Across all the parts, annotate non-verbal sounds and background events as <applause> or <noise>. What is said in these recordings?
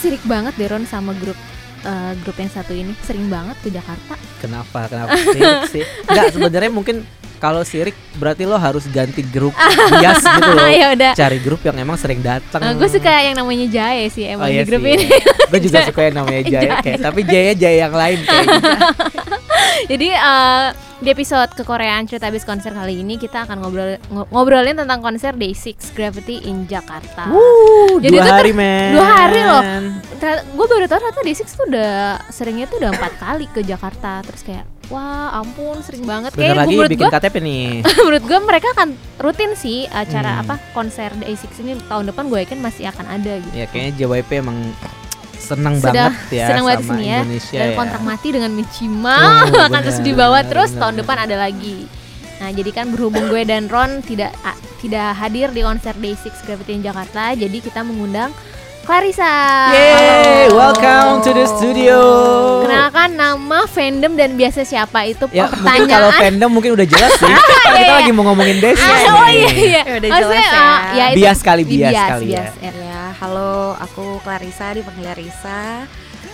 sirik banget deh Ron sama grup eh, grup yang satu ini sering banget ke Jakarta. Kenapa? Kenapa sirik sih? Enggak, sebenarnya mungkin kalau sirik berarti lo harus ganti grup <laughs> bias gitu loh. ya udah. Cari grup yang emang sering datang. gue suka yang namanya Jae sih Oh emang iya di grup sih. ini. Gue juga <laughs> suka yang namanya Jaya Jaya. kayak, tapi Jaya Jaya yang lain kayaknya. <laughs> Jadi eh, di episode kekoreaan cerita habis konser kali ini kita akan ngobrol ngo- ngobrolin tentang konser Day6 Gravity in Jakarta. Wuh, Jadi dua itu hari men. dua hari loh. gue baru tahu ternyata Day6 tuh udah seringnya tuh udah empat kali ke Jakarta terus kayak wah ampun sering banget Bentar kayak lagi menurut bikin gue KTP nih. <laughs> menurut gue mereka akan rutin sih acara Hmm. apa konser Day6 ini tahun depan gue yakin masih akan ada gitu Ya kayaknya JYP emang Sudah banget ya senang banget sama sini ya Indonesia dan ya. kontrak mati dengan Michima Oh, <laughs> akan terus dibawa benar, terus benar, tahun depan ada lagi nah jadi kan berhubung gue dan Ron tidak a- tidak hadir di konser Day6 Gravity in Jakarta jadi kita mengundang Clarissa Yeay, welcome to the studio. Kenalkan nama fandom dan biasa siapa itu Ya mungkin pertanyaan kalau fandom mungkin udah jelas sih. Kan <laughs> kita lagi mau ngomongin Desi. Ah, oh iya iya. Ya udah Maksudnya, jelas ya. ah, ya itu Bias kali bias, bias, kali bias, ya. ya. Ya, halo, aku Clarissa dipanggil Risa.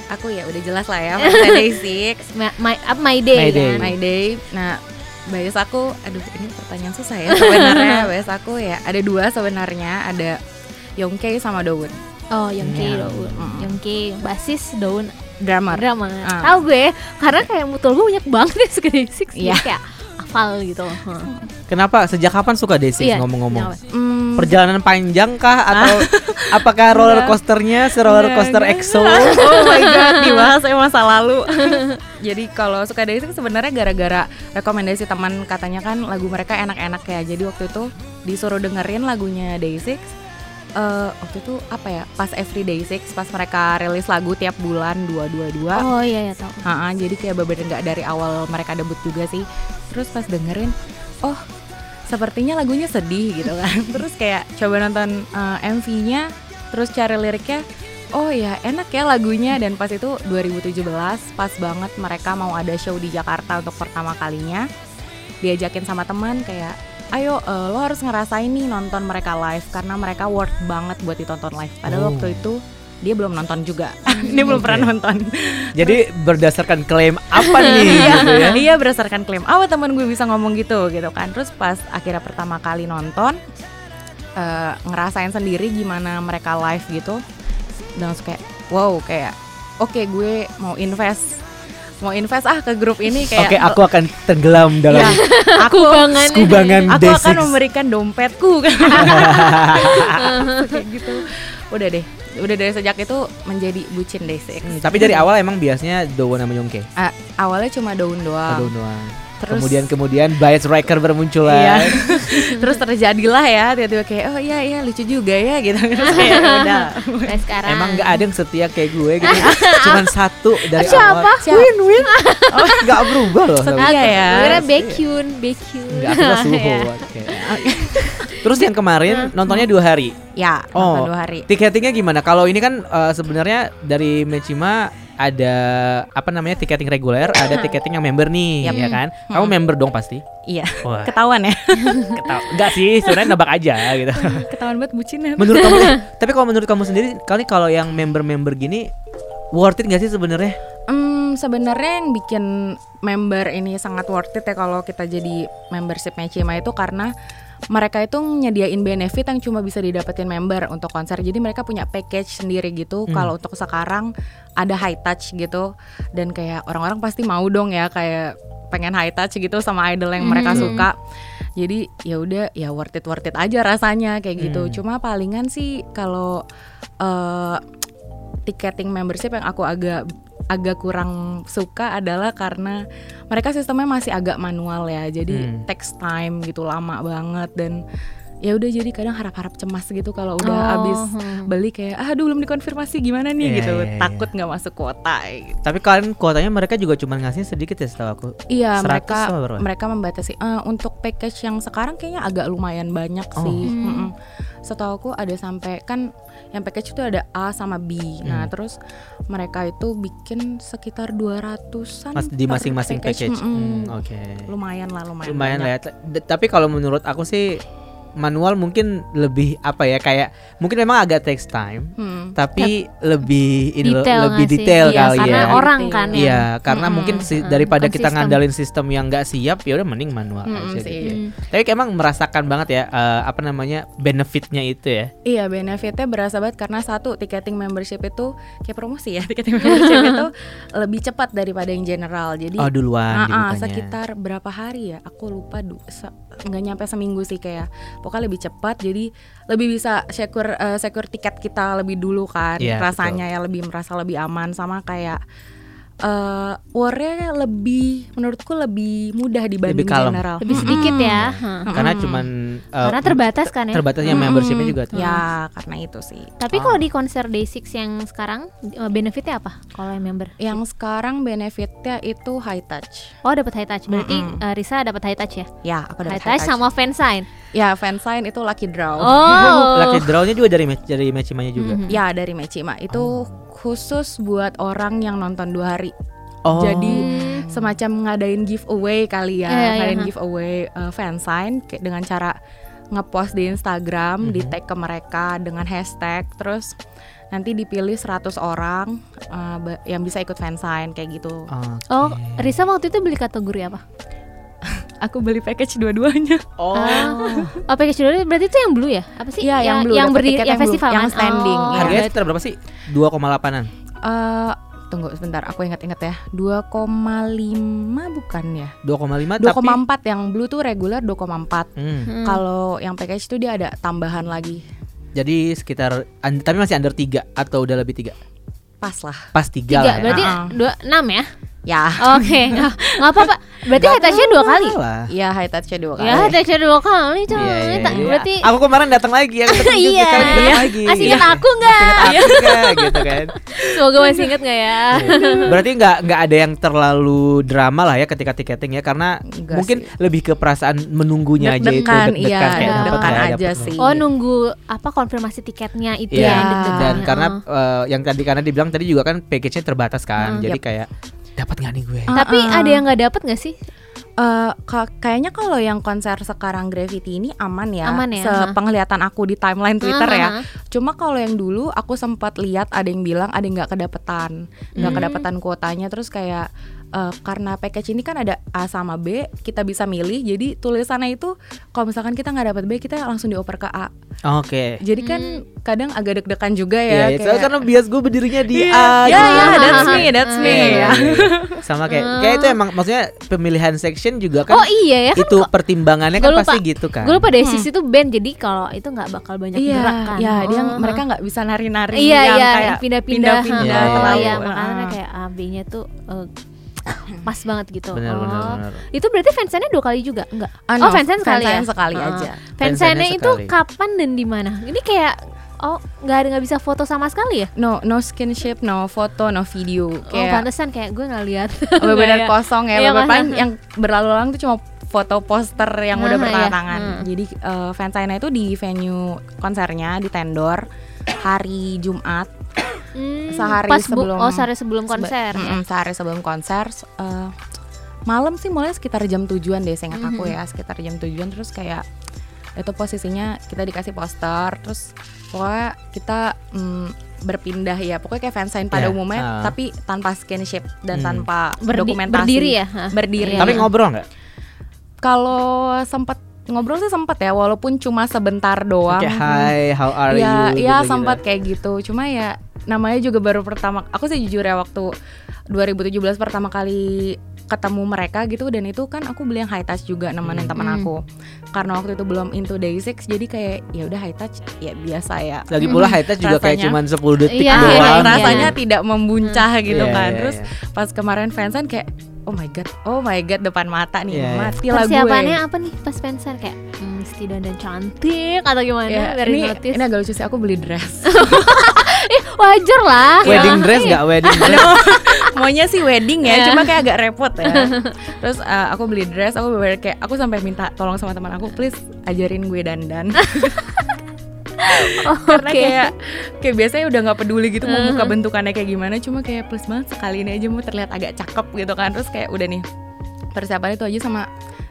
Aku ya udah jelas lah ya, <laughs> Six, My, my, up my day, My day. kan? My Day. Nah, bias aku, aduh ini pertanyaan susah ya sebenarnya. <laughs> bias aku ya ada dua sebenarnya, ada Yongkei sama Daun, Oh, Yongki yeah. Daun. Mm. Yongki basis Daun drama. Drama, Uh. Tahu gue ya, karena kayak mutul gue banyak banget nih suka Day6 yeah. Iya. kayak hafal gitu. Kenapa sejak kapan suka Day6 iya, yeah. ngomong-ngomong? Mm. Perjalanan panjang kah ah. atau apakah roller coasternya se roller coaster EXO? <laughs> oh my god, dibahas emang masa lalu. <laughs> jadi kalau suka Day6 sebenarnya gara-gara rekomendasi teman katanya kan lagu mereka enak-enak ya. Jadi waktu itu disuruh dengerin lagunya Day6 uh, waktu itu apa ya? Pas Everyday Six pas mereka rilis lagu tiap bulan dua dua dua. Oh iya ya tau uh, uh, jadi kayak bener nggak dari awal mereka debut juga sih. Terus pas dengerin oh sepertinya lagunya sedih gitu kan. <laughs> Terus kayak coba nonton eh, uh, MV-nya terus cari liriknya oh ya enak ya lagunya. Dan pas itu 2017 pas banget mereka mau ada show di Jakarta untuk pertama kalinya. Diajakin sama teman kayak ayo eh, lo harus ngerasain nih nonton mereka live karena mereka worth banget buat ditonton live. Padahal Oh. waktu itu dia belum nonton juga, <laughs> dia belum Oke. pernah nonton. Jadi berdasarkan klaim apa nih <laughs> gitu ya? Iya berdasarkan klaim awal teman gue bisa ngomong gitu gitu kan terus pas akhirnya pertama kali nonton eh, ngerasain sendiri gimana mereka live gitu dan kayak wow kayak oke gue mau invest mau invest ah ke grup ini kayak Oke, aku akan tenggelam dalam ya, <laughs> aku Kubangan. skubangan aku akan Day6. memberikan dompetku kan <laughs> kayak <laughs> gitu udah deh udah dari sejak itu menjadi bucin Day6 Hmm, Tapi dari awal emang biasanya Dowo sama Yongke. Ah, awalnya cuma daun doang Dowo doang. Terus- Kemudian kemudian Bias Striker bermunculan. Iya. <laughs> Terus terjadilah ya tiba-tiba kayak oh iya iya lucu juga ya gitu. <laughs> Terus kayak ya udah. Nah, sekarang Emang nggak ada yang setia kayak gue gitu. <laughs> Cuman satu dari Siapa? awal. Siapa? Win win. Oh, nggak berubah loh. Setia ya. Gue kira Baekhyun, Baekhyun. Enggak, aku suhu. Ya. Oke. Terus yang kemarin nontonnya dua hari. Ya, Oh. nonton dua hari. Tiketingnya gimana? Kalau ini kan eh, sebenarnya dari Mechima ada apa namanya tiketing reguler, ada tiketing yang member nih, Yap. ya kan? Kamu member dong pasti. Iya. Wah, Ketahuan ya. <laughs> ketawa. Enggak sih, sebenarnya nebak aja gitu. <laughs> Ketahuan banget bucin ya. Menurut kamu, eh, <laughs> tapi kalau menurut kamu sendiri, kali kalau yang member-member gini worth it gak sih sebenarnya? Hmm, sebenarnya yang bikin member ini sangat worth it ya kalau kita jadi membership Mechima itu karena mereka itu nyediain benefit yang cuma bisa didapetin member untuk konser. Jadi mereka punya package sendiri gitu. Hmm. Kalau untuk sekarang ada high touch gitu dan kayak orang-orang pasti mau dong ya kayak pengen high touch gitu sama idol yang mereka Hmm. suka. Jadi ya udah ya worth it worth it aja rasanya kayak gitu. Hmm. Cuma palingan sih kalau eh ticketing membership yang aku agak agak kurang suka adalah karena mereka sistemnya masih agak manual ya jadi Hmm. text time gitu lama banget dan ya udah jadi kadang harap-harap cemas gitu kalau udah Oh, abis hmm. beli kayak aduh belum dikonfirmasi gimana nih Iya, gitu iya, iya. takut nggak masuk kuota gitu. Tapi kalian kuotanya mereka juga cuma ngasih sedikit ya setahu aku. iya 100 mereka berapa? mereka membatasi Eh, untuk package yang sekarang kayaknya agak lumayan banyak Oh. sih Hmm. Mm-mm. setahu aku ada sampai kan yang package itu ada A sama B nah Hmm. terus mereka itu bikin sekitar 200-an Mas di masing-masing package. Mm-mm. Hmm, Oke. lumayan lah lumayan Lumayan lah ya. Tapi kalau menurut aku sih manual mungkin lebih apa ya kayak mungkin memang agak takes time Hmm. tapi lebih ini loh, Detail lebih detail Iya, kali karena ya. orang Detail. kan ya. Iya, karena Mm-mm, mungkin si- mm-mm, daripada kan kita ngandalin sistem yang nggak siap, ya udah mending manual Mm-mm aja gitu. Hmm. Tapi emang merasakan banget ya eh, apa namanya benefitnya itu ya. Iya benefitnya berasa banget karena satu tiketing membership itu kayak promosi ya <laughs> tiketing membership itu lebih cepat daripada yang general jadi Oh duluan ah, dibukanya. sekitar berapa hari ya? Aku lupa du- nggak nyampe seminggu sih kayak. Pokoknya lebih cepat jadi lebih bisa secure eh, secure tiket kita lebih dulu kan. Iya, rasanya ya lebih merasa lebih aman sama kayak eh war-nya lebih menurutku lebih mudah dibanding kalem. general. Lebih sedikit ya. Hah. Mm-mm. Karena cuman eh, Karena terbatas kan ya. terbatasnya Mm-mm. membershipnya juga tuh. Ya, karena itu sih. Tapi Ah. kalau di konser Day6 yang sekarang eh, benefitnya apa kalau yang member? Yang sekarang benefitnya itu high touch. Oh dapat high touch. Berarti Mm-mm. eh, Risa dapat high touch ya? Ya, aku High dapat touch sama fan sign. Ya, fan sign itu lucky draw. Oh. Lucky drawnya juga dari match dari matchimanya juga. Mhm. Ya, dari Mechima. Itu khusus buat orang yang nonton dua hari. Oh. Jadi Hmm. semacam ngadain giveaway kali ya, Iya, iya, ngadain ha. giveaway uh, fan sign kayak dengan cara ngepost di Instagram, di Mhm. tag ke mereka dengan hashtag, terus nanti dipilih 100 orang uh, yang bisa ikut fan sign kayak gitu. Oke. Oh, Risa waktu itu beli kategori apa? Aku beli package dua-duanya. Oh. Ah. Oh, package dulu berarti itu yang blue ya? Apa sih? Iya, yang blue, yang berdiri yang yang festival yang standing, Oh. iya. Harganya sekitar berapa sih? 2,8an. Eh, tunggu sebentar, aku ingat-ingat ya. 2,5 bukan ya? 2,5 tapi 2,4 yang blue tuh reguler 2,4. Hmm. Hmm. Kalau yang package itu dia ada tambahan lagi. Jadi sekitar tapi masih under 3 atau udah lebih 3? Pas lah. Pas 3 tiga, lah ya. berarti Ah. dua enam ya? Ya. Oke, nggak <laughs> nggak apa-apa. Berarti high touch-nya dua kali. Iya high touch-nya dua kali. Ya, high touch-nya dua kali coy. Iya, iya, Tak- iya. Berarti Aku kemarin datang lagi ya ketemu juga Iya. sekarang datang Iya. lagi. masih Iya. ingat aku nggak? Ingat aku nggak, gitu kan. Semoga masih ingat nggak ya? Berarti nggak nggak ada yang terlalu drama lah ya ketika tiketing ya karena Enggak mungkin sih. lebih ke perasaan menunggunya aja itu Deg-degan, deg-degan iya, kayak dapet aja dapet sih. Oh nunggu apa konfirmasi tiketnya itu Iya, ya dan karena Oh. eh, yang tadi karena dibilang tadi juga kan package-nya terbatas kan. Hmm. Jadi kayak dapat nggak nih gue? Ah. Tapi Uh-uh. ada yang nggak dapet nggak sih? Eh, ka- kayaknya kalau yang konser sekarang Gravity ini aman ya. Aman ya, Sepenglihatan aku di timeline Twitter Ah, ya. ah, ah. Cuma kalau yang dulu aku sempat lihat ada yang bilang ada yang nggak kedapetan, nggak Hmm. kedapetan kuotanya. Terus kayak eh, karena package ini kan ada A sama B, kita bisa milih. Jadi tulisannya itu kalau misalkan kita nggak dapat B, kita langsung dioper ke A. Oke. Jadi kan kadang agak deg-degan juga Iya, ya. iya, soalnya karena bias gue berdirinya di Iya, A. iya, gitu. iya, that's me, that's me. Iya, iya, ya. iya. <laughs> Sama kayak kayak itu emang maksudnya pemilihan section juga kan Oh iya ya kan itu pertimbangannya kan lupa. pasti gitu kan. Gue lupa Desis itu band jadi kalau itu nggak bakal banyak Iya, gerak kan. iya, dia Oh, mereka nggak bisa nari-nari Iya yang iya kayak pindah-pindah pindah-pindah Iya, iya, iya, makanya kayak A B-nya tuh eh, <coughs> pas banget gitu. Benar, oh. benar. Itu berarti fansign-nya dua kali juga? Enggak. Oh, no, fansign sekali ya. fansign sekali Oh. aja. Fansign-nya Fansign-nya itu sekali. kapan dan di mana? Ini kayak oh nggak ada nggak bisa foto sama sekali ya? No, no skinship, no foto, no video. oh Kayak pantesan kayak gue nggak lihat. benar-benar <laughs> Nggak ya. kosong ya. Iya, Beberapa kan? yang berlalu-lalu tuh cuma foto poster yang udah Ah, bertanda iya. tangan. Hmm. Jadi uh, fansign-nya itu di venue konsernya di Tendor hari Jumat Hmm, Sehari pas sebelum- oh sehari sebelum Sebe- konser ya. Mm-mm, sehari sebelum konser eh, malam sih mulai sekitar jam tujuan deh saya ingat aku Mhm. ya sekitar jam tujuan terus kayak itu posisinya kita dikasih poster terus pokoknya kita mm, berpindah ya pokoknya kayak fansign pada Ya, umumnya ah. tapi tanpa skinship dan Hmm. tanpa Berdi- dokumentasi berdiri ya? Hah. <laughs> berdiri. Tapi ngobrol nggak? kalau sempat ngobrol sih sempat ya walaupun cuma sebentar doang Kayak hi, how are Iya, you? iya gitu-gitu. sempat kayak gitu. Cuma ya namanya juga baru pertama. Aku sih jujur ya waktu 2017 pertama kali ketemu mereka gitu dan itu kan aku beli yang high touch juga nemenin Hmm. teman Hmm. aku. Karena waktu itu belum into day six jadi kayak ya udah high touch ya biasa ya. Lagi pula high touch juga kayak Rasanya- cuman 10 detik Iya, doang. iya, iya. rasanya tidak membuncah gitu Iya, kan. iya, Terus iya. pas kemarin fansign kayak oh my god, oh my god depan mata nih, Iya, iya. mati lah gue. Persiapannya apa nih pas fansign kayak hmm, mesti dandan cantik atau gimana Ya, dari ini, notice? ini agak lucu sih aku beli dress. <laughs> Wajar lah. Wedding dress nggak wedding dress? <laughs> maunya sih wedding ya, Iya. cuma kayak agak repot ya. <laughs> Terus uh, aku beli dress, aku bener kayak aku sampai minta tolong sama teman aku, please ajarin gue dandan. Oh, <laughs> Karena oke. kayak kayak biasanya udah nggak peduli gitu mau muka Uh-huh. bentukannya kayak gimana, cuma kayak please banget sekali ini aja mau terlihat agak cakep gitu kan. Terus kayak udah nih persiapan itu aja sama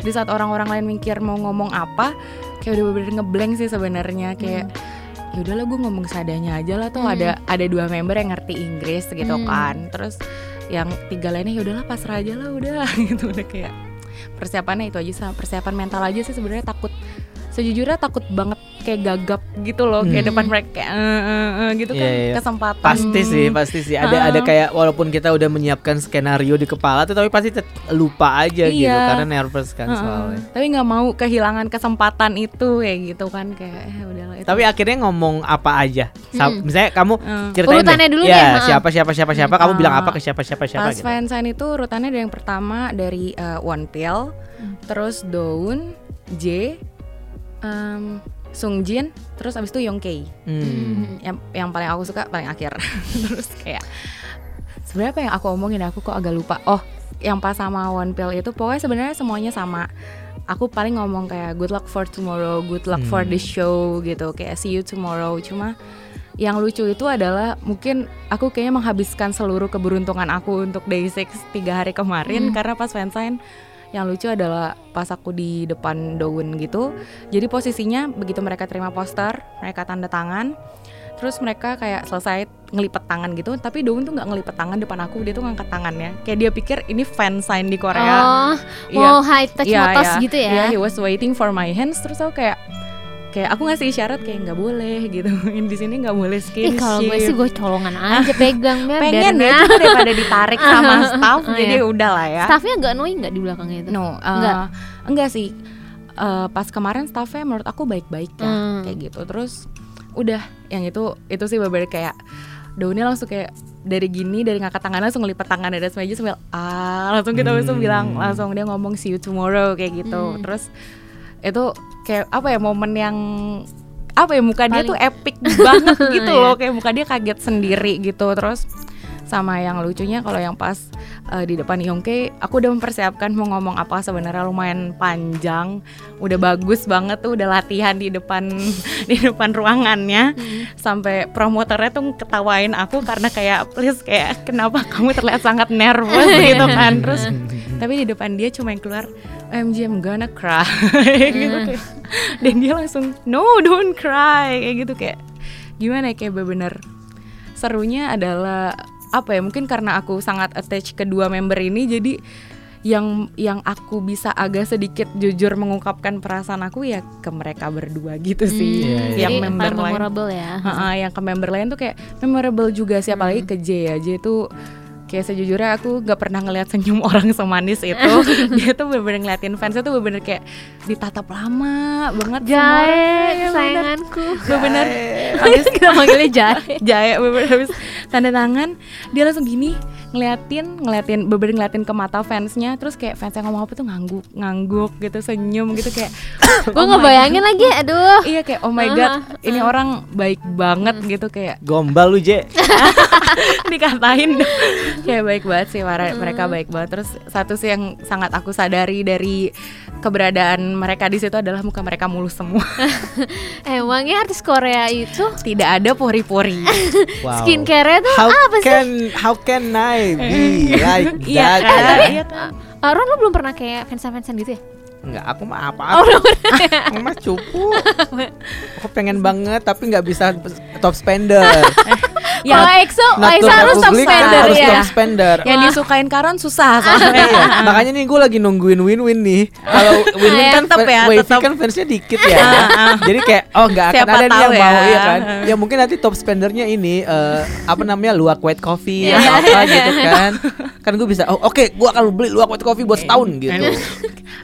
di saat orang-orang lain mikir mau ngomong apa, kayak udah bener-bener ngeblank sih sebenarnya kayak ya udahlah gue ngomong seadanya aja lah tuh Hmm. ada ada dua member yang ngerti Inggris gitu Hmm. kan terus yang tiga lainnya ya udahlah pasrah aja lah udah <laughs> gitu udah kayak persiapannya itu aja sama persiapan mental aja sih sebenarnya takut sejujurnya takut banget kayak gagap gitu loh kayak Hmm. depan mereka kayak eh, eh, eh, gitu kan Iya, iya. kesempatan Pasti sih, pasti sih. Ada ada Ah. kayak walaupun kita udah menyiapkan skenario di kepala tuh tapi pasti lupa aja gitu Iya. karena nervous kan Heeh. soalnya. tapi nggak mau kehilangan kesempatan itu kayak gitu kan kayak eh udahlah itu Tapi akhirnya ngomong apa aja? Sa- Hmm. Misalnya kamu Eh. ceritain Urutannya deh. dulu ya, deh, siapa siapa siapa siapa kamu Hmm. bilang apa ke siapa siapa siapa Pas gitu. fansign itu urutannya dari yang pertama dari uh, One Pill, Hmm. terus Daun, J, um, Sungjin, terus abis itu Yongkei. Hmm. Yang yang paling aku suka paling akhir. <laughs> terus kayak sebenarnya apa yang aku omongin aku kok agak lupa. Oh, yang pas sama One Pill itu pokoknya sebenarnya semuanya sama. Aku paling ngomong kayak good luck for tomorrow, good luck for Hmm. the show gitu, kayak see you tomorrow. Cuma yang lucu itu adalah mungkin aku kayaknya menghabiskan seluruh keberuntungan aku untuk day six tiga hari kemarin Hmm. karena pas fansign yang lucu adalah pas aku di depan daun gitu jadi posisinya begitu mereka terima poster mereka tanda tangan terus mereka kayak selesai ngelipet tangan gitu tapi daun tuh nggak ngelipet tangan depan aku dia tuh ngangkat tangannya kayak dia pikir ini fan sign di Korea Oh, Iya. mau high touch motos iya. gitu ya. Iya, he was waiting for my hands terus aku kayak kayak aku ngasih isyarat kayak nggak boleh gitu <laughs> di sini nggak boleh Ih skinship kalau gue sih gue colongan aja <laughs> pegang biar pengen ya cuma daripada ditarik sama <laughs> staff Oh, jadi iya. udah lah ya Staffnya agak annoying nggak di belakangnya itu? no uh, Enggak. enggak sih Eh, pas kemarin staffnya menurut aku baik-baik ya Hmm. kayak gitu terus udah yang itu itu sih bener kayak daunnya langsung kayak dari gini dari ngangkat tangan langsung ngelipet tangan dari meja sambil ah langsung kita langsung Hmm. bilang langsung dia ngomong see you tomorrow kayak gitu Hmm. terus itu kayak apa ya momen yang apa ya muka dia tuh epic banget <laughs> gitu Iya. loh. Kayak muka dia kaget sendiri gitu. Terus sama yang lucunya kalau yang pas eh, di depan Yongke aku udah mempersiapkan mau ngomong apa sebenarnya. Lumayan panjang udah bagus banget tuh udah latihan di depan <laughs> di depan ruangannya. Sampai promotornya tuh ketawain aku karena kayak please kayak kenapa kamu terlihat sangat nervous <laughs> gitu kan. Terus tapi di depan dia cuma yang keluar OMG I'm gonna cry <laughs> gitu kayak. dan dia langsung no don't cry kayak gitu kayak gimana ya kayak bener-bener serunya adalah apa ya mungkin karena aku sangat attach kedua member ini jadi yang yang aku bisa agak sedikit jujur mengungkapkan perasaan aku ya ke mereka berdua gitu sih Iya, iya. yang Jadi member lain memorable ya. Ha-ha, yang ke member lain tuh kayak memorable juga sih apalagi ke J ya J tuh kayak sejujurnya aku gak pernah ngeliat senyum <laughs> orang semanis itu <laughs> dia tuh bener-bener ngeliatin fansnya tuh bener-bener kayak ditatap lama banget. Jae, bener. kesayanganku. bener-bener <laughs> Habis kita manggilnya Jae. Jaya bener habis tanda tangan dia langsung gini ngeliatin ngeliatin bener ngeliatin ke mata fansnya terus kayak fansnya ngomong apa tuh ngangguk ngangguk gitu senyum gitu kayak <coughs> Gue oh ngebayangin lagi, aduh. iya kayak oh my god ini orang baik banget gitu kayak. Gombal lu, Je. <laughs> dikatain. Kayak baik banget sih para- mereka baik banget. Terus satu sih yang sangat aku sadari dari keberadaan mereka di situ adalah muka mereka mulus semua. <laughs> Emangnya artis Korea itu? Tidak ada pori-pori. <laughs> Wow. skincare-nya tuh How apa sih? can how can I be <laughs> like Iya that? kan? gitu? Iya kan? Ah, Ron lo belum pernah kayak fans-fansan gitu ya? Enggak, aku mah apa? Oh, <laughs> Aku mah cupu. Aku pengen banget tapi nggak bisa top spender. <laughs> Ya, Kalau EXO, EXO harus top spender harus ya. top spender. yang disukain Karon susah <laughs> soalnya Iya, makanya nih gue lagi nungguin win-win nih. Kalau win-win Ya, kan tetep fa- ya, Wavy kan fansnya dikit ya. Jadi kayak oh nggak akan Siapa ada nih yang mau ya. ya kan. Ya mungkin nanti top spendernya ini eh, apa namanya luak white coffee Iya. atau apa gitu kan. Kan gue bisa oh oke gue akan beli luak white coffee buat setahun gitu. <laughs>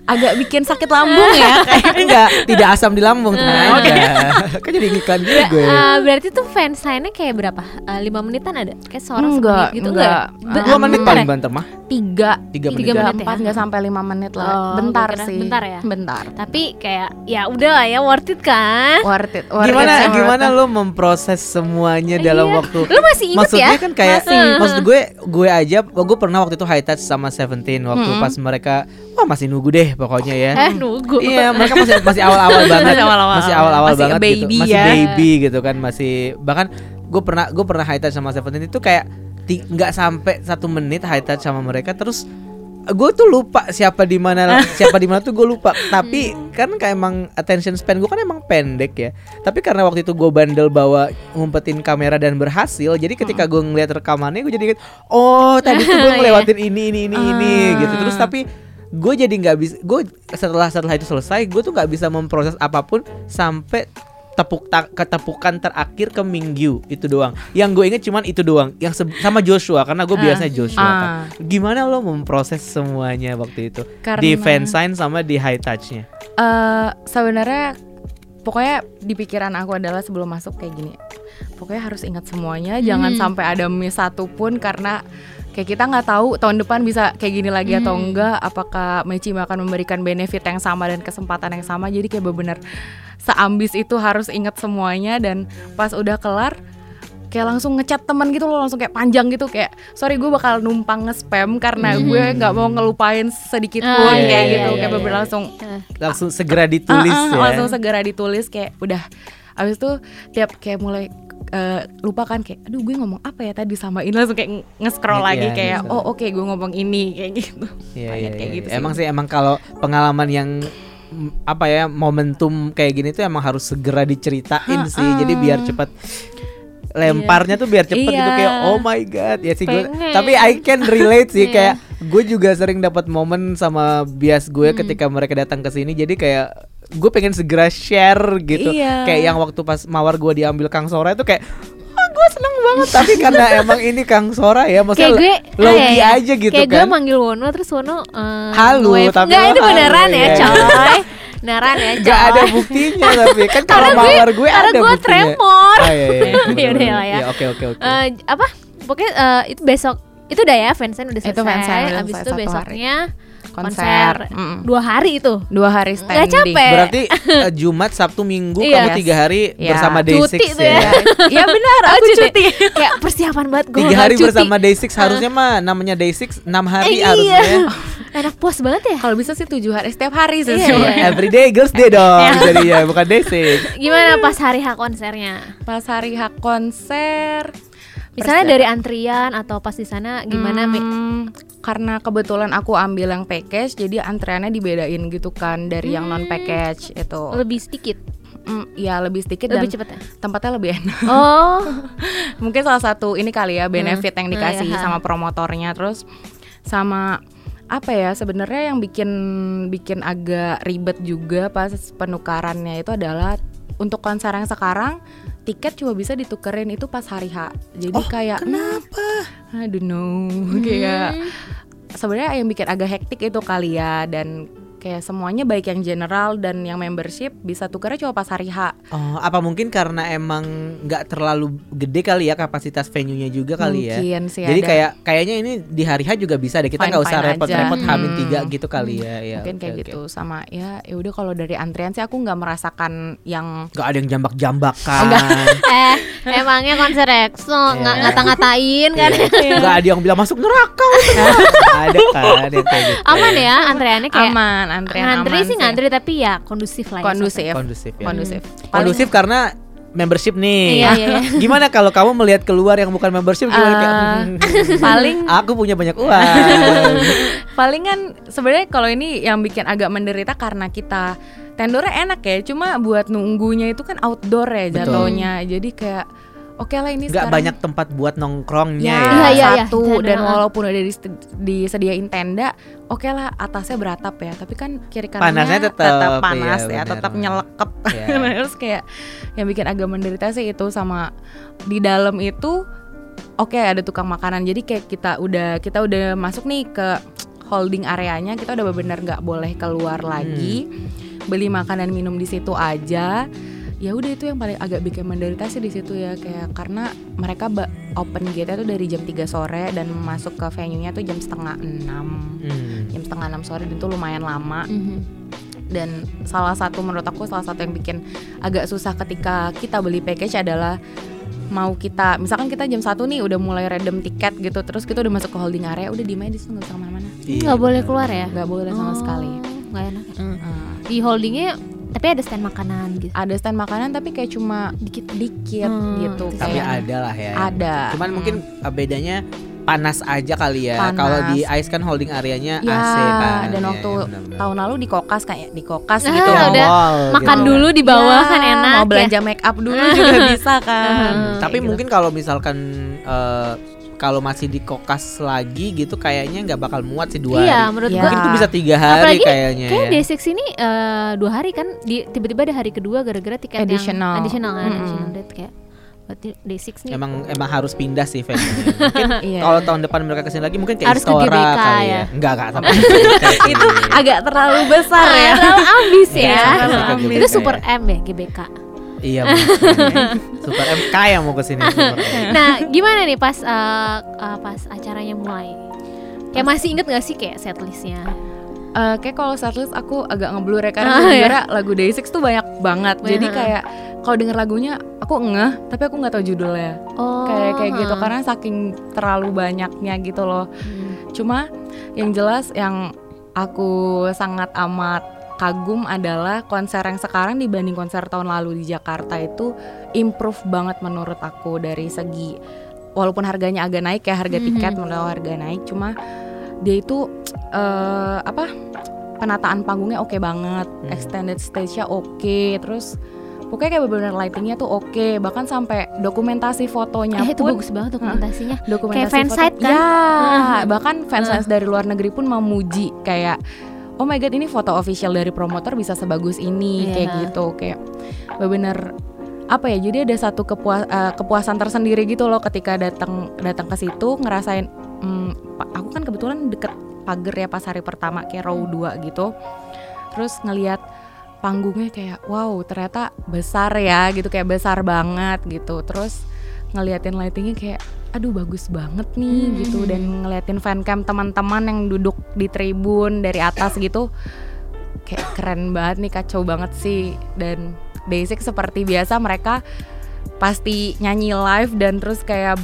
agak bikin sakit lambung ya <laughs> kayak Enggak, tidak asam di lambung tenang aja. <laughs> Kan jadi iklan gitu gue. Eh, berarti tuh fans sign-nya kayak berapa? Eh, lima menitan ada? Kayak seorang Enggak, semenit gitu enggak. Be- Dua menit paling ya? banter mah. tiga Tiga menit. Tiga tiga menit empat ya? nggak sampai lima menit lah Oh, bentar sih bentar ya? bentar Tapi kayak ya udah lah ya worth it kan? worth it worth Gimana it gimana lo memproses semuanya dalam Iya. waktu Lu masih inget Maksudnya ya? kan kayak maksud gue gue aja gue pernah waktu itu high touch sama Seventeen waktu Mm-mm. pas mereka wah masih nunggu deh pokoknya ya. Eh nunggu. Iya, mereka masih masih awal-awal <laughs> banget. Masih awal-awal. Masih awal-awal Masih banget baby gitu. Masih ya. baby gitu kan, masih bahkan gue pernah gue pernah high touch sama Seventeen itu kayak nggak sampai satu menit high touch sama mereka terus gue tuh lupa siapa di mana <laughs> siapa di mana tuh gue lupa. Tapi kan kayak emang attention span gue kan emang pendek ya. Tapi karena waktu itu gue bandel bawa ngumpetin kamera dan berhasil jadi ketika gue ngeliat rekamannya gue jadi inget, oh tadi tuh gue <laughs> ngelewatin ini ini ini ini gitu. Terus tapi gue jadi nggak bisa gue setelah setelah itu selesai gue tuh nggak bisa memproses apa pun sampai tepuk ta- ketepukan terakhir ke Minggu itu doang. Yang gue inget cuman itu doang. Yang se- sama Joshua karena gue biasanya Joshua kan. Ah. Gimana lo memproses semuanya waktu itu? Karena- Di fansign sama di high touchnya. Eh sebenarnya pokoknya di pikiran aku adalah sebelum masuk kayak gini. Pokoknya harus ingat semuanya, jangan sampai ada miss satu pun karena kayak kita nggak tahu tahun depan bisa kayak gini lagi atau enggak. Apakah Meci akan memberikan benefit yang sama dan kesempatan yang sama. Jadi kayak bener seambis itu harus ingat semuanya dan pas udah kelar kayak langsung ngechat teman gitu loh langsung kayak panjang gitu kayak sorry gue bakal numpang nge-spam karena gue nggak mau ngelupain sedikit Ah, pun iya, kayak iya, gitu iya, kayak iya. bener langsung Langsung segera ditulis Ah, ah, ya. langsung segera ditulis kayak udah abis itu tiap kayak mulai eh, lupa kan kayak aduh gue ngomong apa ya tadi sama ini langsung kayak nge-scroll Iya, lagi iya, kayak oh oke gue ngomong ini kayak gitu Iya, Banyak iya, kayak iya. gitu sih. Emang sih emang kalau pengalaman yang mm, apa ya momentum kayak gini tuh emang harus segera diceritain sih. Jadi biar cepet lemparnya tuh biar cepet gitu Iya. kayak oh my god ya sih gue tapi I can relate sih Iya. kayak gue juga sering dapat momen sama bias gue Hmm. ketika mereka datang ke sini jadi kayak gue pengen segera share gitu Iya. kayak yang waktu pas mawar gue diambil Kang Sora itu kayak gue seneng banget tapi karena <laughs> emang ini Kang Sora ya maksudnya kayak gue ah, ya, aja gitu kayak gue kan manggil Wono terus Wono eh, Halu, nge-wave. tapi Nggak, itu halu, beneran ya iya. coy beneran ya coy Gak ada buktinya tapi kan <laughs> kalau Karena gue- mawar gue karena ada gue buktinya. tremor. Oh, iya, iya. <laughs> Ya udah lah ya. Iya, Oke oke oke. Eh, apa pokoknya eh, itu besok itu udah ya fansign udah selesai Itu fansign abis itu satu hari. Konser, konser Mm-mm. dua hari itu dua hari standing capek. Berarti <laughs> eh, Jumat, Sabtu, Minggu Iya. kamu tiga hari Iya. bersama Day6 Cuti tuh ya. ya. <laughs> ya benar Oh, aku cuti <laughs> kayak persiapan banget gue Tiga hari cuti. bersama Day6 harusnya mah namanya Day6 enam hari Eh, harusnya. iya. enak puas banget ya kalau bisa sih tujuh hari setiap hari sih Iya, iya. Everyday Girls Day dong jadinya bukan Day6. gimana pas hari H konsernya pas hari hak konser misalnya dari antrian atau pas di sana gimana? Hmm, karena kebetulan aku ambil yang package jadi antreannya dibedain gitu kan dari yang non package itu. Lebih sedikit? Hmm, ya lebih sedikit lebih dan cepet ya? tempatnya lebih enak. Oh. <laughs> Mungkin salah satu ini kali ya benefit yang Hmm, dikasih iya. sama promotornya. Terus sama apa ya sebenarnya yang bikin bikin agak ribet juga pas penukarannya itu adalah untuk konser yang sekarang tiket cuma bisa ditukerin itu pas hari H. Jadi Oh, kayak Kenapa? I don't know. <laughs> Kayak sebenarnya yang bikin agak hektik itu kali ya dan kayak semuanya baik yang general dan yang membership bisa tukernya cuma pas hari H Oh, apa mungkin karena emang nggak terlalu gede kali ya kapasitas venue-nya juga kali ya. mungkin sih Jadi ada. kayak kayaknya ini di hari H juga bisa deh. Kita nggak usah repot-repot hamin Hmm. tiga gitu kali ya. ya mungkin oke, kayak oke. gitu sama ya ya udah kalau dari antrian sih aku nggak merasakan yang Gak ada yang jambak-jambak kan. <laughs> eh emangnya konser EXO nggak Iya. ngata-ngatain kan Gak ada yang bilang masuk neraka. <laughs> ada kan yang kayak gitu. aman ya antreannya kayak aman antrian ngantri aman sih ngantri tapi ya kondusif lah ya kondusif Kondusif ya. kondusif Kondusif karena membership nih. Iya, iya, iya. <laughs> Gimana kalau kamu melihat keluar yang bukan membership gimana kayak Eh, "Hmm, paling <laughs> aku punya banyak <laughs> uang. palingan sebenarnya kalau ini yang bikin agak menderita karena kita tendornya enak ya cuma buat nunggunya itu kan outdoor ya jatuhnya jadi kayak oke lah ini Gak sekarang banyak tempat buat nongkrongnya ya, ya. Iya, iya, iya. satu Tenda. dan walaupun udah dis- disediain tenda oke lah atasnya beratap ya tapi kan kiri kanannya Panasnya tetep, panas iya, ya bener. tetap nyelekep Iya. <laughs> terus kayak yang bikin agak menderita sih itu sama di dalam itu oke ada tukang makanan jadi kayak kita udah kita udah masuk nih ke holding areanya kita udah benar nggak boleh keluar lagi beli makanan minum di situ aja ya udah itu yang paling agak bikin menderita sih di situ ya kayak karena mereka ba- open gate tuh dari jam 3 sore dan masuk ke venue-nya tuh jam setengah enam Hmm. jam setengah enam sore dan itu lumayan lama Mhm. dan salah satu menurut aku salah satu yang bikin agak susah ketika kita beli package adalah mau kita misalkan kita jam satu nih udah mulai redem tiket gitu terus kita udah masuk ke holding area udah di di situ nggak bisa ke mana-mana Iya, nggak boleh bener. keluar ya nggak boleh sama Oh, sekali nggak enak ya. Hmm. di holdingnya tapi ada stand makanan gitu ada stand makanan tapi kayak cuma dikit dikit Hmm, gitu Tapi kayak ada lah ya. ada Cuman Hmm. mungkin uh, bedanya panas aja kali ya. Kalau di ice kan holding areanya Ya, AC kan. dan Ya, waktu ya, benar-benar. tahun lalu di kokas kayak di kokas <laughs> Ah, gitu. udah Mall Makan gitu. dulu di bawah Ya, kan enak Mau ya. belanja make up dulu juga <laughs> bisa kan. Hmm, tapi Kayak mungkin kalau misalkan eh, kalau masih di kokas lagi gitu kayaknya nggak bakal muat sih dua Iya, hari. menurut Iya. gua Mungkin itu bisa tiga hari Apalagi kayaknya Kayak ya. Day6 ini eh, dua hari kan di tiba-tiba ada hari kedua gara-gara tiket Additional. yang additional kan, Mm-mm. additional date kayak berarti Day6 nih Emang emang harus pindah sih venue. <laughs> mungkin <laughs> Iya. kalau tahun depan mereka ke sini lagi mungkin kayak Harus ke Istora GBK kali ya. ya. Enggak enggak sampai <laughs> itu agak terlalu besar ya. terlalu ambis ya. Terlalu Ke ambis. GBK Itu ya. super M ya GBK. Iya. <laughs> Super MK yang mau ke sini. Nah, gimana nih pas eh, eh, pas acaranya mulai? Kayak masih inget gak sih kayak setlistnya? Eh, kayak kalau setlist aku agak ngeblur ya karena <laughs> Ah, sebenarnya lagu Day6 tuh banyak banget. Jadi kayak kalau denger lagunya aku ngeh, tapi aku nggak tahu judulnya. Oh, Kayak kayak gitu karena saking terlalu banyaknya gitu loh. Hmm. Cuma yang jelas yang aku sangat amat kagum adalah konser yang sekarang dibanding konser tahun lalu di Jakarta itu improve banget menurut aku dari segi walaupun harganya agak naik ya harga tiket Mhm. menurut harga naik cuma dia itu eh, apa penataan panggungnya oke banget Hmm. extended stage-nya oke terus pokoknya kayak bener-bener lightingnya tuh oke bahkan sampai dokumentasi fotonya Eh, itu pun bagus banget dokumentasinya. dokumentasi Kayak fansite kan? Ya, bahkan fans-fans dari luar negeri pun memuji kayak oh my god ini foto official dari promotor bisa sebagus ini Iya. kayak gitu kayak bener apa ya jadi ada satu kepua- eh, kepuasan tersendiri gitu loh ketika datang datang ke situ ngerasain pa- aku kan kebetulan deket pagar ya pas hari pertama kayak row 2 gitu terus ngelihat panggungnya kayak wow ternyata besar ya gitu kayak besar banget gitu terus ngeliatin lightingnya kayak aduh bagus banget nih Hmm. gitu. Dan ngeliatin fancam teman-teman yang duduk di tribun dari atas gitu kayak keren banget nih kacau banget sih. Dan basic seperti biasa mereka pasti nyanyi live dan terus kayak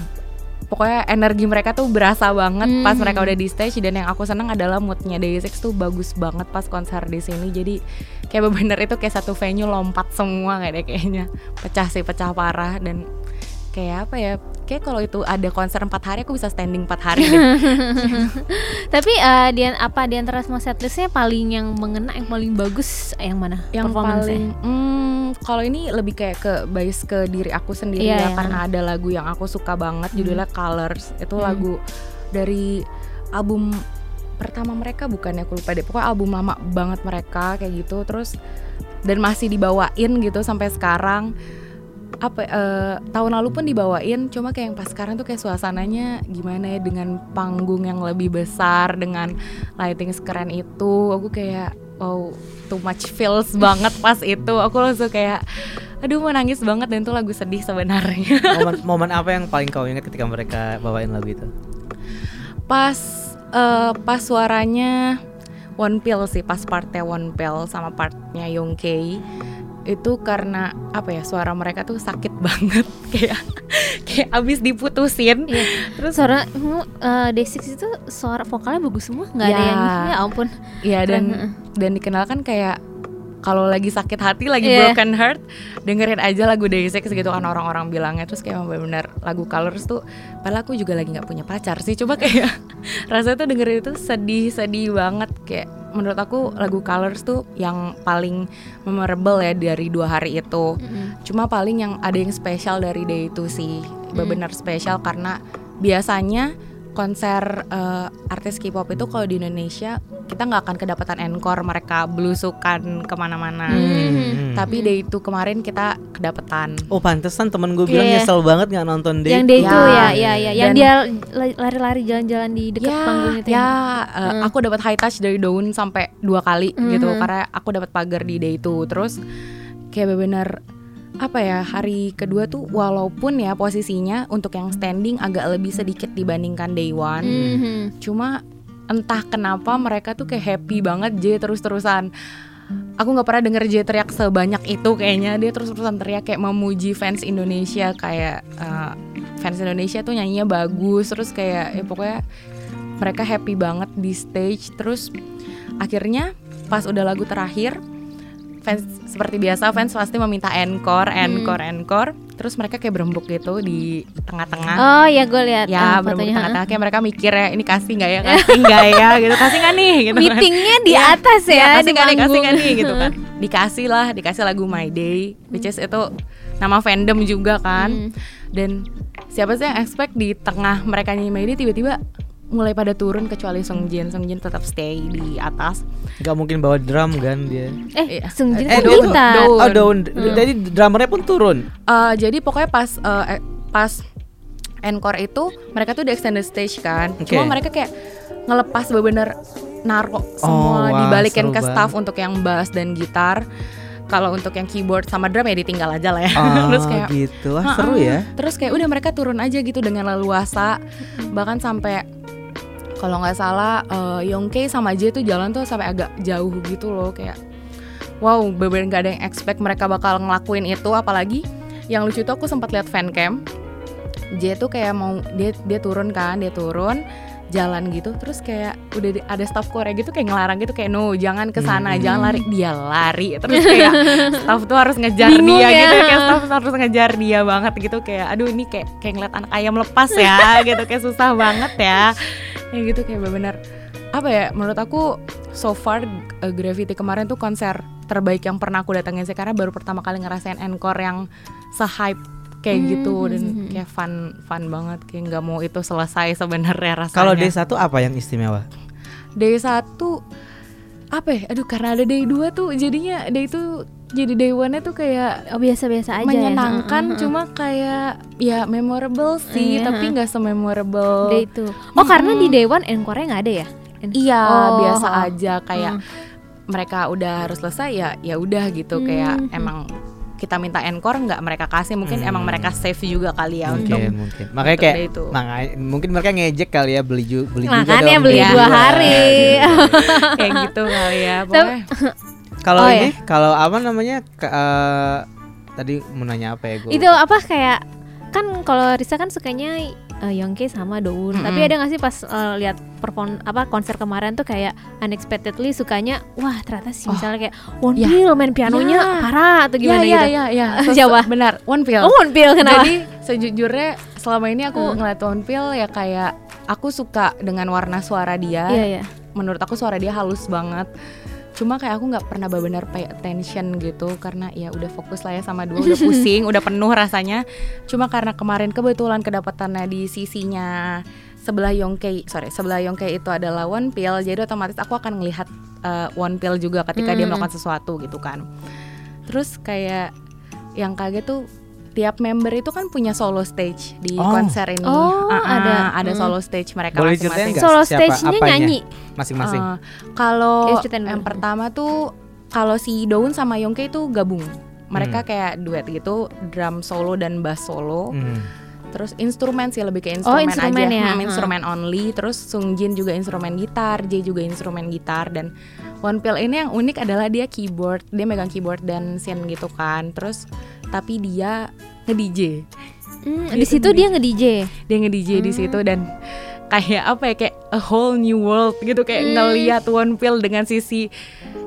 pokoknya energi mereka tuh berasa banget pas Hmm. mereka udah di stage. Dan yang aku seneng adalah moodnya Day6 tuh bagus banget pas konser di sini. Jadi kayak bener itu kayak satu venue lompat semua kayak deh kayaknya. Pecah sih pecah parah. Dan kayak apa ya kayak kalau itu ada konser empat hari aku bisa standing empat hari. <laughs> Tapi eh, di apa di antara semua setlistnya paling yang mengena yang paling bagus yang mana? yang paling hmm, kalau ini lebih kayak ke bias ke diri aku sendiri Iya, ya iya. karena ada lagu yang aku suka banget judulnya Colors itu Hmm. lagu dari album pertama mereka bukan ya aku lupa deh pokoknya album lama banget mereka kayak gitu terus dan masih dibawain gitu sampai sekarang apa eh, tahun lalu pun dibawain cuma kayak yang pas sekarang tuh kayak suasananya gimana ya dengan panggung yang lebih besar dengan lighting sekeren itu aku kayak wow too much feels banget pas itu. Aku langsung kayak aduh mau nangis banget dan itu lagu sedih sebenarnya. Momen, momen apa yang paling kau ingat ketika mereka bawain lagu itu? pas eh, pas suaranya One Pill sih pas partnya One Pill sama partnya Yongkei itu karena apa ya suara mereka tuh sakit <laughs> banget kayak kayak abis diputusin Iya. terus Suara uh, Day6 itu suara vokalnya bagus semua, nggak ada Ya. yang ya ampun. ya dan Keren, dan dikenalkan kayak kalau lagi sakit hati lagi Iya. broken heart dengerin aja lagu Day6 gitu kan orang-orang bilangnya terus kayak benar-benar lagu Colors tuh padahal aku juga lagi nggak punya pacar sih coba kayak <laughs> rasanya tuh dengerin itu sedih-sedih banget kayak menurut aku lagu Colors tuh yang paling memorable ya dari dua hari itu Mm-mm. cuma paling yang ada yang spesial dari day itu sih Hmm. benar spesial karena biasanya konser eh, artis K-pop itu kalau di Indonesia kita nggak akan kedapatan encore mereka belusukan ke mana-mana Hmm. tapi day itu kemarin kita kedapetan Oh pantesan temen gue bilang Iya. nyesel banget nggak nonton Day. Yang Day itu Ya. ya, ya, ya, yang Dan- dia la- lari-lari jalan-jalan di dekat ya, panggung itu. ya ya. eh, Hmm. aku dapat high touch dari daun sampai dua kali gitu Mhm. karena aku dapat pagar di day itu terus kayak benar apa ya hari kedua tuh walaupun ya posisinya untuk yang standing agak lebih sedikit dibandingkan day one. Mhm. cuma entah kenapa mereka tuh kayak happy banget J terus-terusan. Aku nggak pernah denger J teriak sebanyak itu kayaknya. Dia terus-terusan teriak kayak memuji fans Indonesia kayak eh, fans Indonesia tuh nyanyinya bagus terus kayak ya pokoknya mereka happy banget di stage. Terus akhirnya pas udah lagu terakhir fans seperti biasa fans pasti meminta encore encore encore. Terus mereka kayak berembuk gitu di tengah-tengah. Oh ya gue lihat ya ah, berembuk tengah-tengah. kayak mereka mikir ya ini kasih nggak ya <laughs> kasih nggak ya gitu. Kasih nggak nih gitu kan. Meetingnya di Iya, atas Iya, ya, kasih di nggak nih kasih nggak nih gitu kan. <laughs> dikasih lah dikasih lagu My Day which is itu nama fandom juga kan. Hmm. dan siapa sih yang expect di tengah mereka nyanyi My Day tiba-tiba mulai pada turun kecuali Sung Jin Sung Jin tetap stay di atas Nggak mungkin bawa drum kan dia. Eh, Iya. Sung Jin Eh, kan daun. gitar. Daun. Oh daun. Hmm. Jadi drummernya pun turun. Eh, jadi pokoknya pas eh, eh, pas encore itu mereka tuh di extended stage kan. Oke. Cuma mereka kayak ngelepas bener-bener naro semua Oh, wah, dibalikin ke staff banget. untuk yang bass dan gitar. Kalau untuk yang keyboard sama drum ya ditinggal aja lah ya. Oh <laughs> Terus kayak gitu. Wah, seru ya. Terus kayak udah mereka turun aja gitu dengan leluasa. Bahkan sampai kalau nggak salah eh, Yongke sama J tuh jalan tuh sampai agak jauh gitu loh kayak wow bener nggak ada yang expect mereka bakal ngelakuin itu. Apalagi yang lucu tuh aku sempat lihat fan cam. J tuh kayak mau dia dia turun kan dia turun jalan gitu terus kayak udah ada staff Korea gitu kayak ngelarang gitu kayak no jangan ke sana Hmm. jangan lari dia lari terus kayak <laughs> staff tuh harus ngejar Bingung dia ya. gitu kayak staff harus ngejar dia banget gitu kayak aduh ini kayak kayak ngeliat anak ayam lepas ya <laughs> gitu kayak susah banget ya kayak gitu kayak bener-bener apa ya menurut aku so far uh, Gravity kemarin tuh konser terbaik yang pernah aku datengin sih karena baru pertama kali ngerasain encore yang se-hype kayak Hmm, gitu hmm, dan hmm. kayak fun fun banget kayak nggak mau itu selesai sebenarnya rasanya. Kalau D1 apa yang istimewa? day satu apa ya? Aduh karena ada day 2 tuh jadinya day itu jadi day one tuh kayak Oh biasa-biasa aja menyenangkan ya. Heeh, heeh. cuma kayak ya memorable sih Iya. tapi nggak sememorable Day itu. Oh karena di. Day One encore-nya nggak ada ya? Iya, Oh, biasa oh. aja kayak Hmm. mereka udah harus selesai ya ya udah gitu Hmm. kayak emang kita minta encore nggak mereka kasih mungkin Hmm. emang mereka save juga kali ya mungkin, untuk mungkin. Makanya untuk kayak itu. makanya mungkin mereka ngejek kali ya beli ju beli juga Makanya dong beli Day dua dua. hari. <laughs> kayak gitu kali ya <laughs> Kalau Oh, ini kalau apa namanya ke- eh, tadi mau nanya apa ya gue? itu apa kayak kan kalau Risa kan sukanya eh, Yongke sama Doun. Mm-mm. Tapi ada nggak sih pas eh, lihat perform apa konser kemarin tuh kayak unexpectedly sukanya wah ternyata sih Oh, misalnya kayak One ya. Pill main pianonya Ya. parah atau gimana ya, gitu. ya, ya, <laughs> ya. Siapa? benar One Pill Oh One Pill kenapa? Jadi sejujurnya selama ini aku Hmm. ngeliat One Pill ya kayak aku suka dengan warna suara dia. Iya ya. Menurut aku suara dia halus banget. Cuma kayak aku nggak pernah benar-benar pay attention gitu karena ya udah fokus lah ya sama dua udah pusing, udah penuh rasanya. Cuma karena kemarin kebetulan kedapatannya di sisinya sebelah Yongkei, sorry sebelah Yongkei itu adalah One Pill, jadi otomatis aku akan ngelihat uh, One Pill juga ketika dia Hmm. melakukan sesuatu gitu kan. Terus kayak yang kaget tuh tiap member itu kan punya solo stage di Oh. konser ini. Oh, Ah, ah, ada. ada Hmm. solo stage mereka masing-masing. nggak Solo stage-nya nyanyi. Masing-masing. Eh, kalau Ya, yang dulu. pertama tuh kalau si Daun sama Yongke itu gabung. Mereka Hmm. kayak duet gitu, drum solo dan bass solo. Hmm. Terus instrumen sih lebih ke instrumen, instrumen aja, ya, Hmm, instrumen only. Terus Sung Jin juga instrumen gitar, J juga instrumen gitar dan One Pill ini yang unik adalah dia keyboard, dia megang keyboard dan synth gitu kan. Terus tapi dia nge-DJ. Hmm, di situ dia nge-DJ. Dia nge-DJ di Hmm. situ dan kayak apa ya kayak a whole new world gitu kayak Hmm. ngeliat One Pill dengan sisi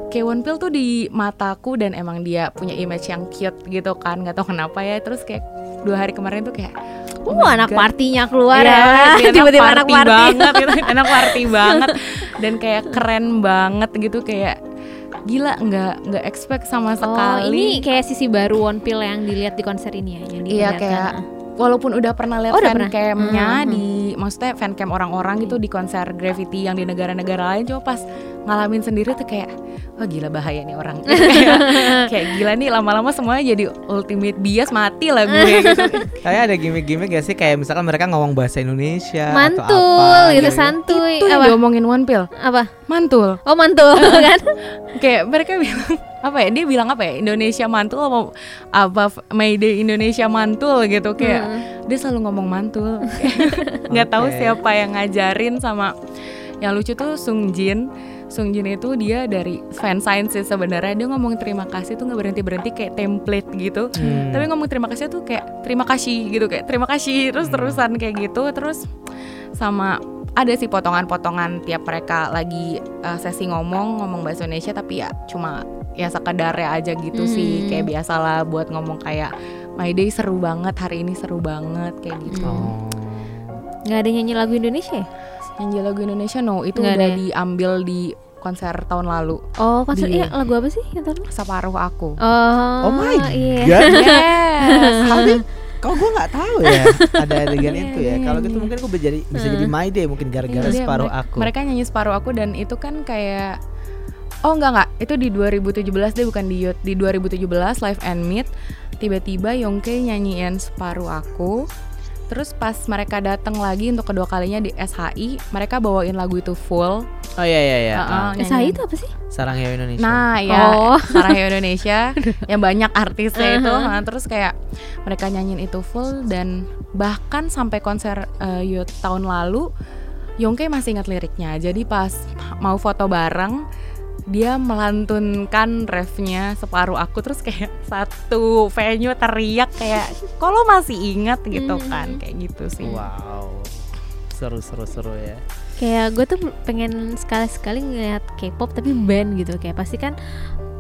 kayak One Pill tuh di mataku dan emang dia punya image yang cute gitu kan nggak tahu kenapa ya terus kayak dua hari kemarin tuh kayak Oh, my anak God. partinya keluar Iya, ya. dia <laughs> Tiba-tiba anak party. banget gitu, <laughs> anak party banget dan kayak keren banget gitu kayak gila nggak nggak expect sama Oh, sekali ini kayak sisi baru One Pill yang dilihat di konser ini ya, yang Iya, kayak walaupun udah pernah lihat Oh, fan camnya Hmm, hmm. di maksudnya fan cam orang-orang gitu di konser Gravity yang di negara-negara lain cuma pas ngalamin sendiri tuh kayak wah gila bahaya nih orang. Gitu, <laughs> kayak, kayak gila nih lama-lama semuanya jadi ultimate bias mati lah gue <laughs> gitu. Kayak ada gimmick-gimmick gak sih? Kayak misalkan mereka ngomong bahasa Indonesia atau mantul apa gitu santuy. Itu yang apa? diomongin One Pill. Apa? Mantul. Oh mantul <laughs> kan? Kayak mereka bilang apa ya dia bilang apa ya Indonesia mantul apa apa Mayday Indonesia mantul? gitu. Kayak Hmm. dia selalu ngomong mantul. Nggak tahu Oke. siapa yang ngajarin sama yang lucu tuh Sung Jin Sung Jin itu dia dari fan science sih sebenarnya dia ngomong terima kasih tuh nggak berhenti berhenti kayak template gitu Hmm. tapi ngomong terima kasih tuh kayak terima kasih gitu kayak terima kasih terus terusan kayak gitu terus sama ada sih potongan-potongan tiap mereka lagi uh, sesi ngomong ngomong bahasa Indonesia tapi ya cuma ya sekedarnya aja gitu sih Hmm. kayak biasalah buat ngomong kayak My Day seru banget hari ini seru banget kayak gitu Oh. nggak ada nyanyi lagu Indonesia ya? Nyanyi lagu Indonesia no itu Nggak udah ada ya? diambil di konser tahun lalu Oh konser Di- iya lagu apa sih yang tadi? separuh aku Oh, Oh my iya. god. <laughs> yes Tapi kalau gue nggak tahu ya <laughs> ada adegan Iya, itu ya. iya, Kalau gitu iya. mungkin gue bisa jadi bisa jadi my day mungkin gara-gara Iya, separuh mereka, aku. Mereka nyanyi separuh aku dan itu kan kayak Oh enggak enggak, itu di 2017 deh bukan di Youth. Di 2017 live and meet tiba-tiba Yongke nyanyiin separuh aku. Terus pas mereka datang lagi untuk kedua kalinya di SHI, mereka bawain lagu itu full. Oh iya iya iya. Uh-uh, Ah. SHI itu apa sih? Sarang Heo Indonesia. Nah ya, Oh. <laughs> Sarahyo Indonesia <laughs> yang banyak artisnya itu. Uh-huh. Nah, terus kayak mereka nyanyiin itu full dan bahkan sampai konser uh, Youth tahun lalu, Yongke masih ingat liriknya. Jadi pas mau foto bareng, dia melantunkan refnya separuh aku terus kayak <laughs> satu venue teriak kayak kok lo masih ingat gitu Mhm. kan kayak gitu sih Wow. Seru seru seru ya. Kayak gue tuh pengen sekali-sekali ngeliat K-pop tapi band gitu kayak pasti kan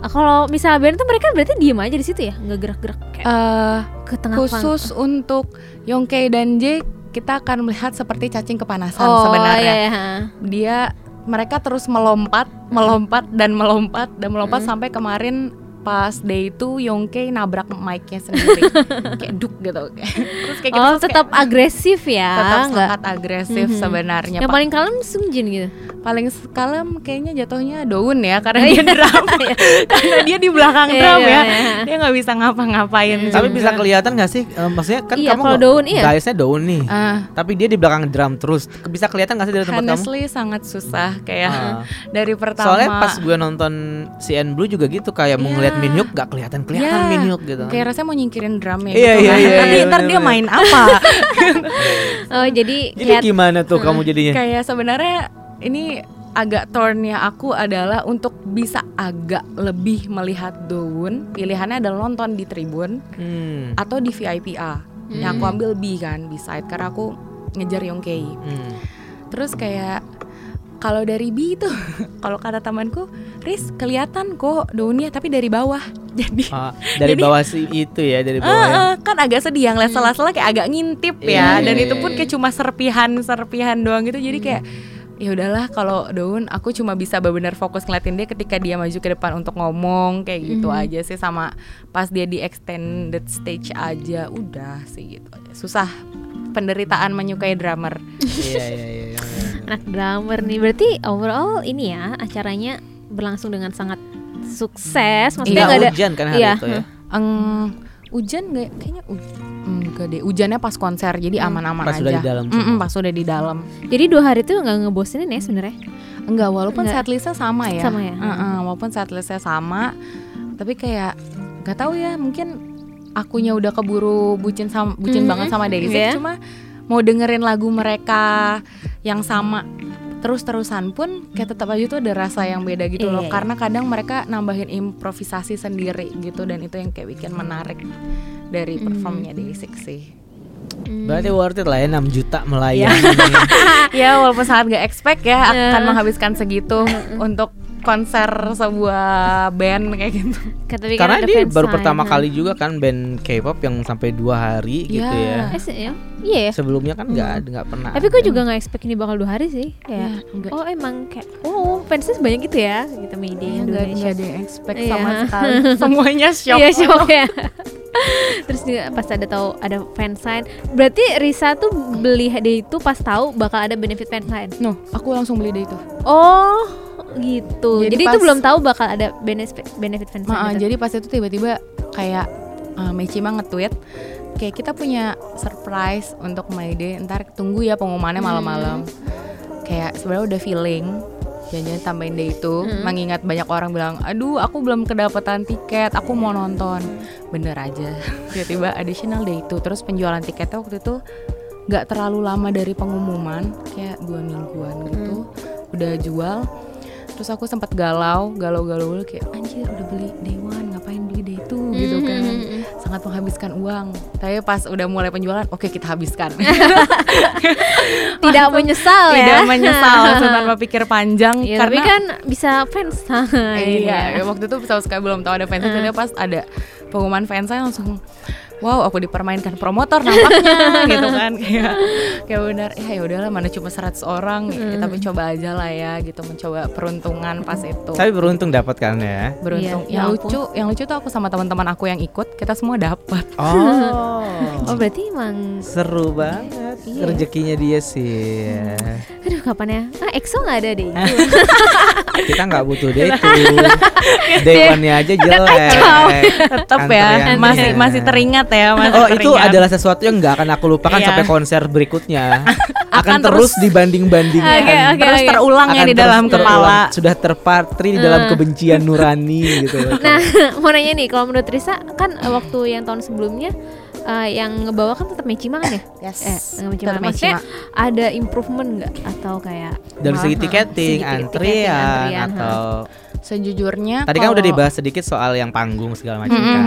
kalau misalnya band tuh mereka berarti diem aja di situ ya nggak gerak-gerak kayak Eh, ke tengah khusus untuk Yongke dan J kita akan melihat seperti cacing kepanasan oh, sebenarnya iya, iya. dia mereka terus melompat, melompat dan melompat dan melompat Hmm. sampai kemarin pas day itu Yongke nabrak mic-nya sendiri <laughs> kayak duk gitu. terus kayak gitu Oh terus tetap kayak agresif ya tetap nggak sangat agresif Mhm. sebenarnya. yang paling kalem Sungjin gitu paling kalem kayaknya jatuhnya Daun ya karena dia drum <laughs> karena dia di belakang Iya, drum iya, ya. iya. Dia nggak bisa ngapa-ngapain. Tapi juga. bisa kelihatan gak sih? Eh, maksudnya kan Iya, kamu kalau nggak- daun iya. Guysnya daun nih. Ah, Tapi dia di belakang drum terus. Bisa kelihatan gak sih dari tempat kamu? honestly sangat susah kayak Ah. <laughs> dari pertama Soalnya pas gue nonton CN Blue juga gitu kayak mau Iya. Ngeliat Minhyuk gak kelihatan kelihatan Ya, Minhyuk gitu. Kayak rasanya mau nyingkirin drumnya Iya, gitu iya, kan. iya, Nanti iya, ntar dia bener-bener. main apa? <laughs> oh jadi Jadi lihat gimana tuh kamu jadinya? Kayak sebenarnya ini agak turnnya aku adalah untuk bisa agak lebih melihat Daun. Pilihannya adalah nonton di tribun Hmm. atau di VIP A. Yang aku ambil B kan, B side karena aku ngejar Yongkei. Hmm. Terus kayak kalau dari B itu <laughs> kalau kata temanku, Riz kelihatan kok daunnya tapi dari bawah. <laughs> Jadi Ah, dari Jadi- bawah sih itu ya dari bawah. Ah, ya. ah, kan agak sedih yang lihat sela-sela kayak agak ngintip Iya, ya dan iya, itu iya, pun kayak cuma serpihan serpihan doang gitu jadi kayak ya udahlah kalau daun aku cuma bisa benar-benar fokus ngeliatin dia ketika dia maju ke depan untuk ngomong kayak gitu Mhm. aja sih sama pas dia di extended stage aja udah sih gitu aja susah penderitaan menyukai drummer Iya iya iya. Iya. anak drummer nih berarti overall ini ya acaranya berlangsung dengan sangat sukses maksudnya Nggak nggak ada hujan kan hari Iya. itu ya. Eng, hujan nggak kayaknya u- enggak deh hujannya pas konser jadi Hmm. aman-aman Pas aja udah di dalam Mm-mm, semua. pas udah di dalam jadi dua hari itu nggak ngebosenin ya sebenarnya Enggak, walaupun Enggak. setlistnya sama ya. Sama ya? Heeh, walaupun setlistnya sama, tapi kayak nggak tahu ya, mungkin akunya udah keburu bucin sama bucin Mhm, banget sama Daisy, iya. cuma mau dengerin lagu mereka yang sama terus-terusan pun kayak tetap aja tuh ada rasa yang beda gitu loh Iya, iya. karena kadang mereka nambahin improvisasi sendiri gitu dan itu yang kayak bikin menarik dari performnya Daisy sih Berarti worth it lah ya 6 juta Iya. melayang. <laughs> ya walaupun sangat gak expect ya Iya. akan menghabiskan segitu untuk konser sebuah band kayak gitu. Karena dia baru pertama kali juga kan band K-pop yang sampai dua hari gitu Iya. ya. Eh, ya? iya ya Sebelumnya kan nggak ada nggak pernah. tapi gue juga nggak expect ini bakal dua hari sih kayak Ya, enggak. oh emang kayak oh fansnya banyak gitu ya gitu media nggak Indonesia nggak ada yang expect Iya. sama sekali. <laughs> Semuanya shock. Iya shock ya. <laughs> Terus juga pas ada tahu ada fansign, berarti Risa tuh beli hadiah itu pas tahu bakal ada benefit fansign. No, aku langsung beli deh itu. Oh, gitu. Jadi Jadi, itu pas- belum tahu bakal ada benefit benefit. Ma, gitu. jadi pas itu tiba-tiba kayak uh, Mechima nge-tweet kayak kita punya surprise untuk My Day. Ntar tunggu ya pengumumannya malam-malam. Kayak sebenarnya udah feeling jangan tambahin day itu Hmm. mengingat banyak orang bilang aduh aku belum kedapatan tiket aku mau nonton bener aja <laughs> tiba-tiba additional day itu terus penjualan tiketnya waktu itu nggak terlalu lama dari pengumuman kayak dua mingguan gitu udah jual terus aku sempat galau galau-galau dulu kayak anjir udah beli day one ngapain beli day two gitu Mhm, kan mhm, mhm. sangat menghabiskan uang tapi pas udah mulai penjualan oke kita habiskan <laughs> Tidak menyesal ya. tidak menyesal langsung tanpa pikir panjang Iya, karena tapi kan bisa fans. <laughs> iya waktu itu sama sekali belum tahu ada Hmm. jadi pas ada pengumuman fansnya langsung wow aku dipermainkan promotor nampaknya <laughs> gitu kan. Kayak kayak benar ya ya udahlah mana cuma 100 orang ya, tapi coba aja lah ya gitu mencoba peruntungan pas itu. Tapi beruntung dapat kan ya. beruntung. Iya, yang ya lucu yang lucu tuh aku sama teman-teman aku yang ikut kita semua dapat Oh. <laughs> Oh berarti emang Seru banget. Iya. rezekinya dia sih. Aduh kapan ya? Ah EXO gak ada deh. <laughs> Kita nggak butuh two. day one-nya aja jelek. tetap ya masih masih teringat ya masih Oh itu teringat. adalah sesuatu yang nggak akan aku lupakan Iya. sampai konser berikutnya. <laughs> akan, Akan terus, terus- dibanding-bandingkan. Oke, oke. terus terulang ya di dalam terulang. kepala Sudah terpatri di dalam kebencian nurani gitu. Nah <laughs> mau nanya nih Kalau menurut Risa Kan eh, waktu yang tahun sebelumnya eh, Yang ngebawa kan tetap Mechima kan ya Yes, Eh tetap Maksudnya ada improvement nggak Atau kayak Dari segi tiketing, segi tiketing, antrian, antrian, ha. atau sejujurnya tadi kan udah dibahas sedikit soal yang panggung segala macam Mm, kan.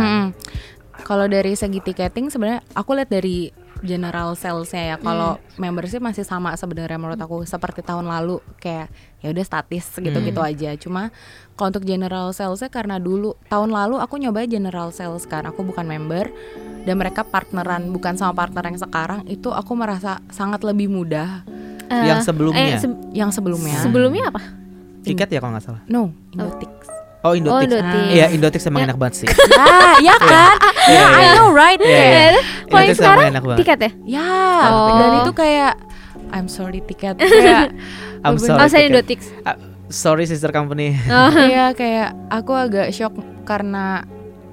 Kalau dari segi tiketing sebenarnya aku lihat dari general salesnya ya. Kalau membership masih sama sebenarnya menurut aku seperti tahun lalu kayak ya udah statis gitu-gitu aja. Cuma kalau untuk general salesnya karena dulu tahun lalu aku nyoba general sales kan. Aku bukan member dan mereka partneran bukan sama partner yang sekarang itu aku merasa sangat lebih mudah eh, Yang sebelumnya? eh, se- yang sebelumnya. Sebelumnya apa? Tiket ya kalau nggak salah. no, Indotix. Oh Indotix. Indotix. Iya Indotix emang enak banget sih. ah, ya <laughs> kan? Ya, I know right? Iya, Kayak- iya. Kalau yang sekarang enak banget. tiket ya? Ya, Oh. dan itu kayak I'm sorry tiket kayak <laughs> I'm sorry. Oh saya tiket. Indotix Ah, sorry sister company. Oh. Iya kayak aku agak shock karena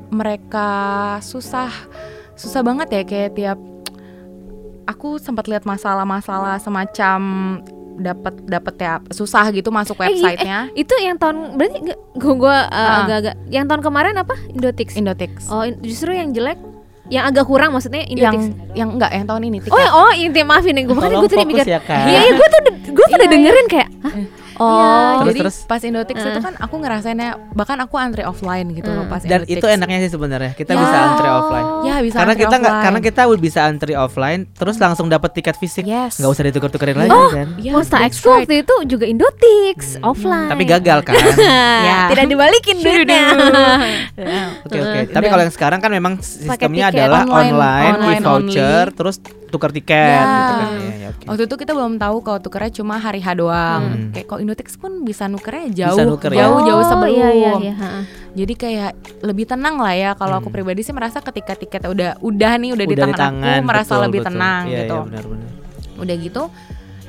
mereka susah susah banget ya kayak tiap aku sempat lihat masalah-masalah semacam dapat dapat ya susah gitu masuk Eh, iya, websitenya Itu yang tahun berarti nggak gua, gua uh, Ah. agak-agak yang tahun kemarin apa Indotix. Indotix Oh in- justru yang jelek yang agak kurang maksudnya yang Indotix. yang enggak yang tahun ini tiket Oh, ya, oh, ini maafin gue makanya gue tadi mikir. ya. Iya, iya gue tuh gue tuh udah Iya, dengerin kayak, Hah? Oh, Iya, Terus, jadi terus? pas Indotix itu Eh. kan aku ngerasainnya bahkan aku antri offline gitu loh Hmm. pas Dan Indotix. itu enaknya sih sebenarnya kita Ya. bisa antri offline. Ya bisa karena antri kita nggak karena kita bisa antri offline terus langsung dapat tiket fisik. Yes. Nggak usah ditukar-tukarin lagi Oh, kan. Iya, Monster X waktu itu juga Indotix offline. Tapi gagal kan. <laughs> Ya. <laughs> Tidak dibalikin duitnya. <laughs> Oke oke. Tapi kalau yang sekarang kan memang sistemnya adalah online, online, online e-voucher, only. terus tukar tiket Ya. gitu kan. Iya, iya, oke. Waktu itu kita belum tahu kalau tukernya cuma hari H doang. Hmm. Kayak kalau Indotix pun bisa nukernya Bisa jauh, nuker ya. jauh jauh Oh, sebelum. Iya, iya, iya. Jadi kayak lebih tenang lah ya. Kalau aku Hmm. pribadi sih merasa ketika tiketnya udah udah nih udah, di Udah tangan, aku merasa betul, lebih betul. tenang Iya, gitu. Iya, benar-benar. Udah gitu.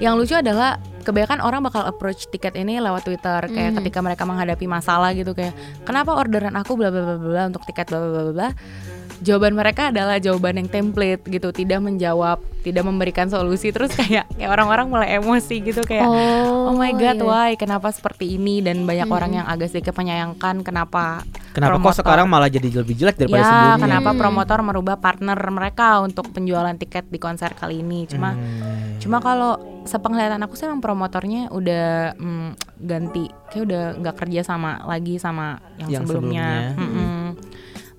Yang lucu adalah kebanyakan orang bakal approach tiket ini lewat Twitter kayak Mhm. ketika mereka menghadapi masalah gitu kayak kenapa orderan aku bla bla bla bla bla untuk tiket bla bla bla bla, bla. Jawaban mereka adalah jawaban yang template gitu, tidak menjawab, tidak memberikan solusi terus kayak kayak orang-orang mulai emosi gitu kayak Oh, my god, iya. why? Kenapa seperti ini? Dan banyak Mm-mm. orang yang agak sedikit menyayangkan kenapa Kenapa kok promotor- sekarang malah jadi lebih jelek daripada ya, sebelumnya? kenapa Hmm. promotor merubah partner mereka untuk penjualan tiket di konser kali ini? Cuma Hmm. cuma kalau sepenglihatan aku sih emang promotornya udah mm, ganti, kayak udah nggak kerja sama lagi sama yang, Yang sebelumnya. sebelumnya. Mm-mm.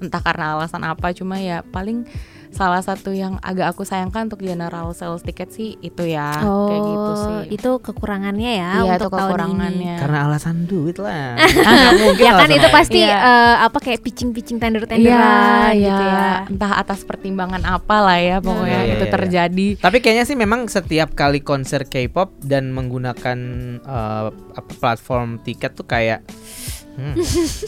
Entah karena alasan apa, cuma ya paling salah satu yang agak aku sayangkan untuk general sales tiket sih itu ya, Oh, kayak gitu sih. itu kekurangannya ya Iya, untuk itu tahun ini. kekurangannya. Karena alasan duit lah. <laughs> <laughs> Mungkin Ya kan itu pasti Iya. eh, apa kayak pitching-pitching tender-tenderan Iya, gitu iya. ya. Entah atas pertimbangan apa lah ya pokoknya Iya, iya, itu iya. terjadi. Tapi kayaknya sih memang setiap kali konser K-pop dan menggunakan eh, apa platform tiket tuh kayak hmm,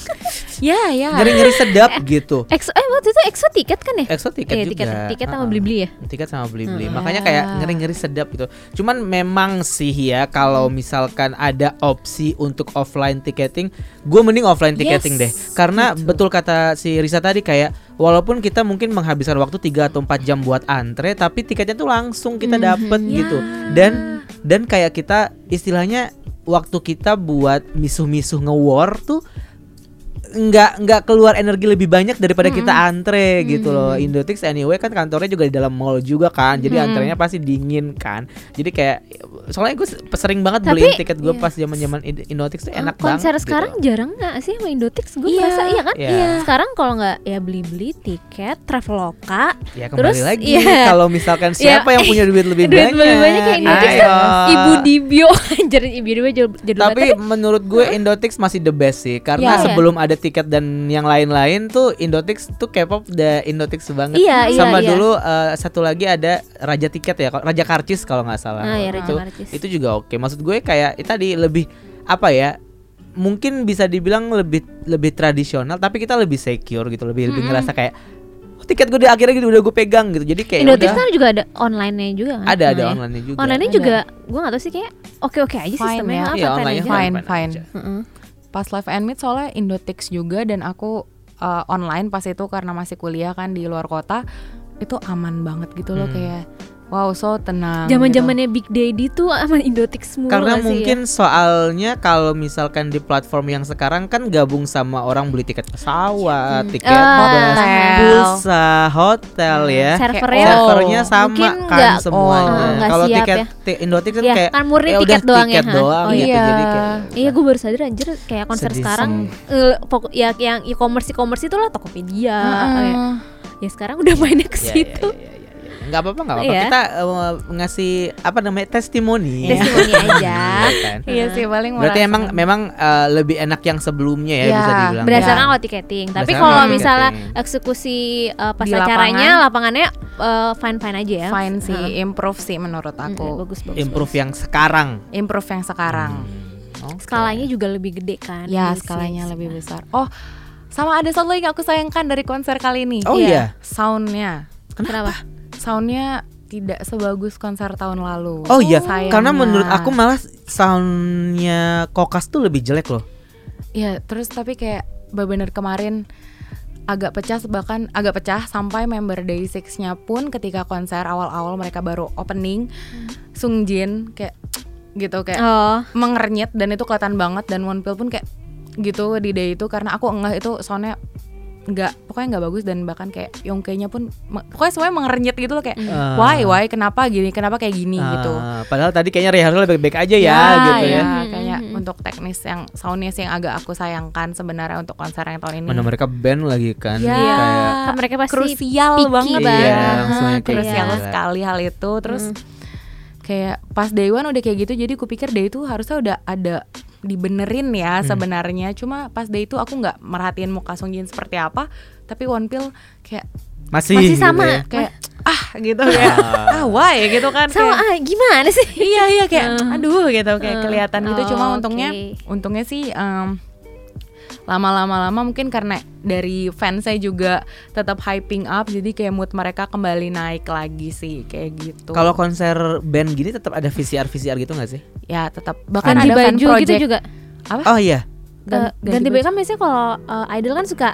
<laughs> Ya, ya. ngeri-ngeri sedap gitu. Exo, eh waktu itu Exo tiket kan ya? Exo tiket Iya, juga. tiket, tiket sama Ah, beli-beli ya. Tiket sama beli-beli. Hmm. Makanya kayak ngeri-ngeri sedap gitu. Cuman memang sih ya kalau misalkan ada opsi untuk offline ticketing, gue mending offline ticketing Yes, deh. Karena gitu. betul kata si Risa tadi kayak walaupun kita mungkin menghabiskan waktu 3 atau 4 jam buat antre, tapi tiketnya tuh langsung kita Mhm. dapet Ya. gitu. Dan dan kayak kita istilahnya waktu kita buat misuh-misuh nge-war tuh nggak nggak keluar energi lebih banyak daripada kita antre gitu loh Indotix anyway kan kantornya juga di dalam mall juga kan jadi Mm. antrenya pasti dingin kan jadi kayak soalnya gue sering banget Tapi, beliin tiket gue iya. pas zaman zaman Indotix tuh enak konser banget sekarang gitu. jarang nggak sih sama Indotix? Gue Iya. merasa iya kan? Iya. Sekarang kalau nggak ya beli-beli tiket Traveloka, ya kembali terus, lagi iya. <laughs> kalau misalkan siapa Iya. yang punya duit lebih <laughs> duit banyak lebih banyak kayak Indotix tuh Ibu Dibio, <laughs> jadi Ibu Dibio jadi jadi tapi menurut gue Indotix masih the best sih karena Iya. sebelum ada tiket dan yang lain-lain tuh Indotix tuh K-pop udah Indotix banget. Iya, iya, Sama iya. dulu eh, satu lagi ada Raja Tiket ya, Raja Karcis kalau nggak salah. Ah, iya, Raja itu, Karcis. itu juga oke. Maksud gue kayak itu tadi lebih apa ya? Mungkin bisa dibilang lebih lebih tradisional, tapi kita lebih secure gitu, lebih lebih ngerasa kayak oh, tiket gue di akhirnya gitu udah gue pegang gitu. Jadi kayak Indotix kan juga ada online-nya juga kan? ada ada Nah, ya. online-nya juga. Online-nya juga gue gak tahu sih kayak oke-oke aja Fine sistemnya. ya. apa, Iya, fine online-nya aja. fine, fine fine. aja. Heeh. Pas live and meet soalnya Indotix juga dan aku uh, online pas itu karena masih kuliah kan di luar kota itu aman banget gitu loh Hmm. kayak wow so tenang Zaman-zamannya Big Daddy tuh sama Indotix mulu Karena gak sih mungkin ya? soalnya kalau misalkan di platform yang sekarang kan gabung sama orang beli tiket pesawat, Hmm. tiket Ah, bus, hotel. pulsa, hotel ya. servernya Kayak, Servernya Oh, sama mungkin kan nggak- semuanya. oh, kalau tiket ya. ti- Indotix kan Iya, kayak kan murni ya tiket doang ya, tiket Han? doang Oh, gitu. iya. Jadi kayak Iya gue baru sadar anjir kayak konser Sedih sekarang sih. eh, pokok ya yang e-commerce e-commerce itulah Tokopedia Heeh. ya. ya sekarang udah mainnya ke ya, ya, situ ya, ya, ya, ya. Nggak apa-apa, nggak apa-apa. Iya. Kita eh, ngasih apa namanya testimoni. testimoni <laughs> aja Iya kan? iya sih paling Berarti emang memang eh, lebih enak yang sebelumnya ya Iya. bisa dibilang. berdasarkan Ya. tiketing tapi Berdasarkan kalau misalnya eksekusi eh, pas Di acaranya lapangan. lapangannya fine fine aja ya fine sih Heeh. improve sih menurut aku bagus bagus Improve bagus. yang sekarang. improve yang sekarang Oke. skalanya juga lebih gede kan ya Basics. skalanya lebih besar oh sama ada satu lagi yang aku sayangkan dari konser kali ini Oh, iya? soundnya kenapa soundnya tidak sebagus konser tahun lalu Oh iya, Sayangnya. karena menurut aku malah soundnya Kokas tuh lebih jelek loh. Iya, terus tapi kayak bener kemarin agak pecah bahkan agak pecah sampai member Day6-nya pun ketika konser awal-awal mereka baru opening Sungjin kayak gitu kayak oh mengernyit dan itu kelihatan banget dan Wonpil pun kayak gitu di day itu karena aku enggak itu soundnya nggak pokoknya nggak bagus dan bahkan kayak Yongke-nya pun pokoknya semuanya mengernyit gitu loh kayak Ah. why why kenapa gini kenapa kayak gini gitu Ah, Padahal tadi kayaknya rehearsal baik-baik aja ya, gitu ya. ya, Hmm, kayak hmm, hmm. untuk teknis yang soundnya sih yang agak aku sayangkan sebenarnya untuk konser yang tahun ini. Mana mereka band lagi kan. Ya, Kayak Kan mereka pasti krusial picky banget banget. Iya, kayak krusial gila. sekali hal itu. Terus Hmm. kayak pas day one udah kayak gitu, jadi kupikir day itu harusnya udah ada dibenerin ya Hmm. sebenarnya. Cuma pas day itu aku nggak merhatiin muka Songjin seperti apa, tapi Wonpil kayak masih Masih gitu sama. ya. kayak ah gitu kayak ah why gitu kan sama kayak ah, gimana sih iya iya kayak Eh. aduh gitu kayak Eh. kelihatan gitu cuma Oh, untungnya untungnya sih em, lama-lama lama mungkin karena dari fans saya juga tetap hyping up jadi kayak mood mereka kembali naik lagi sih kayak gitu. Kalau konser band gini tetap ada VCR VCR gitu gak sih? ya tetap. Bahkan ada fan baju project. gitu juga. Apa? Oh iya. Eh, ganti, baju kan biasanya kalau eh, idol kan suka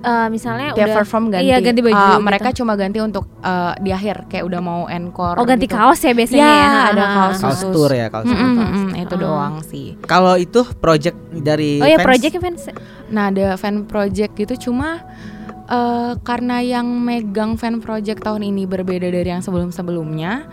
eh, misalnya Dia udah perform ganti. iya ganti baju Eh, gitu. mereka cuma ganti untuk eh, di akhir kayak udah mau encore oh ganti gitu. kaos ya biasanya Ya, ya, ada Ah, kaos ah, Kaos khusus. tour ya kaos. Mm, tour. mm, mm, mm, itu Oh. doang sih Kalau itu project dari oh ya fans, projectnya fans Nah ada fan project gitu cuma eh, karena yang megang fan project tahun ini berbeda dari yang sebelum-sebelumnya.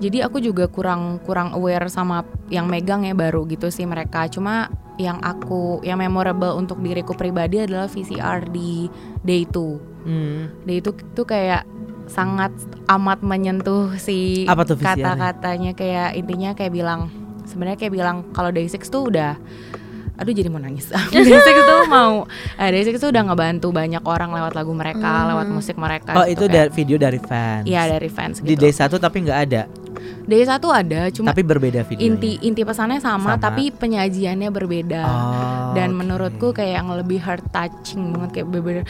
Jadi aku juga kurang kurang aware sama yang megang ya baru gitu sih mereka. Cuma yang aku yang memorable untuk diriku pribadi adalah VCR di Day 2. Hmm. Day itu tuh kayak sangat amat menyentuh si kata-katanya kayak intinya kayak bilang sebenarnya kayak bilang kalau Day6 tuh udah aduh jadi mau nangis <laughs> Day6 tuh mau eh, Day6 tuh udah ngebantu banyak orang lewat lagu mereka lewat musik mereka Oh gitu, itu dari video dari fans. Iya dari fans Di gitu. D1 tapi nggak ada. Day satu ada cuma tapi berbeda videonya. inti inti pesannya sama, Sama. tapi penyajiannya berbeda. Oh, Dan oke. menurutku kayak yang lebih heart touching banget kayak bener-bener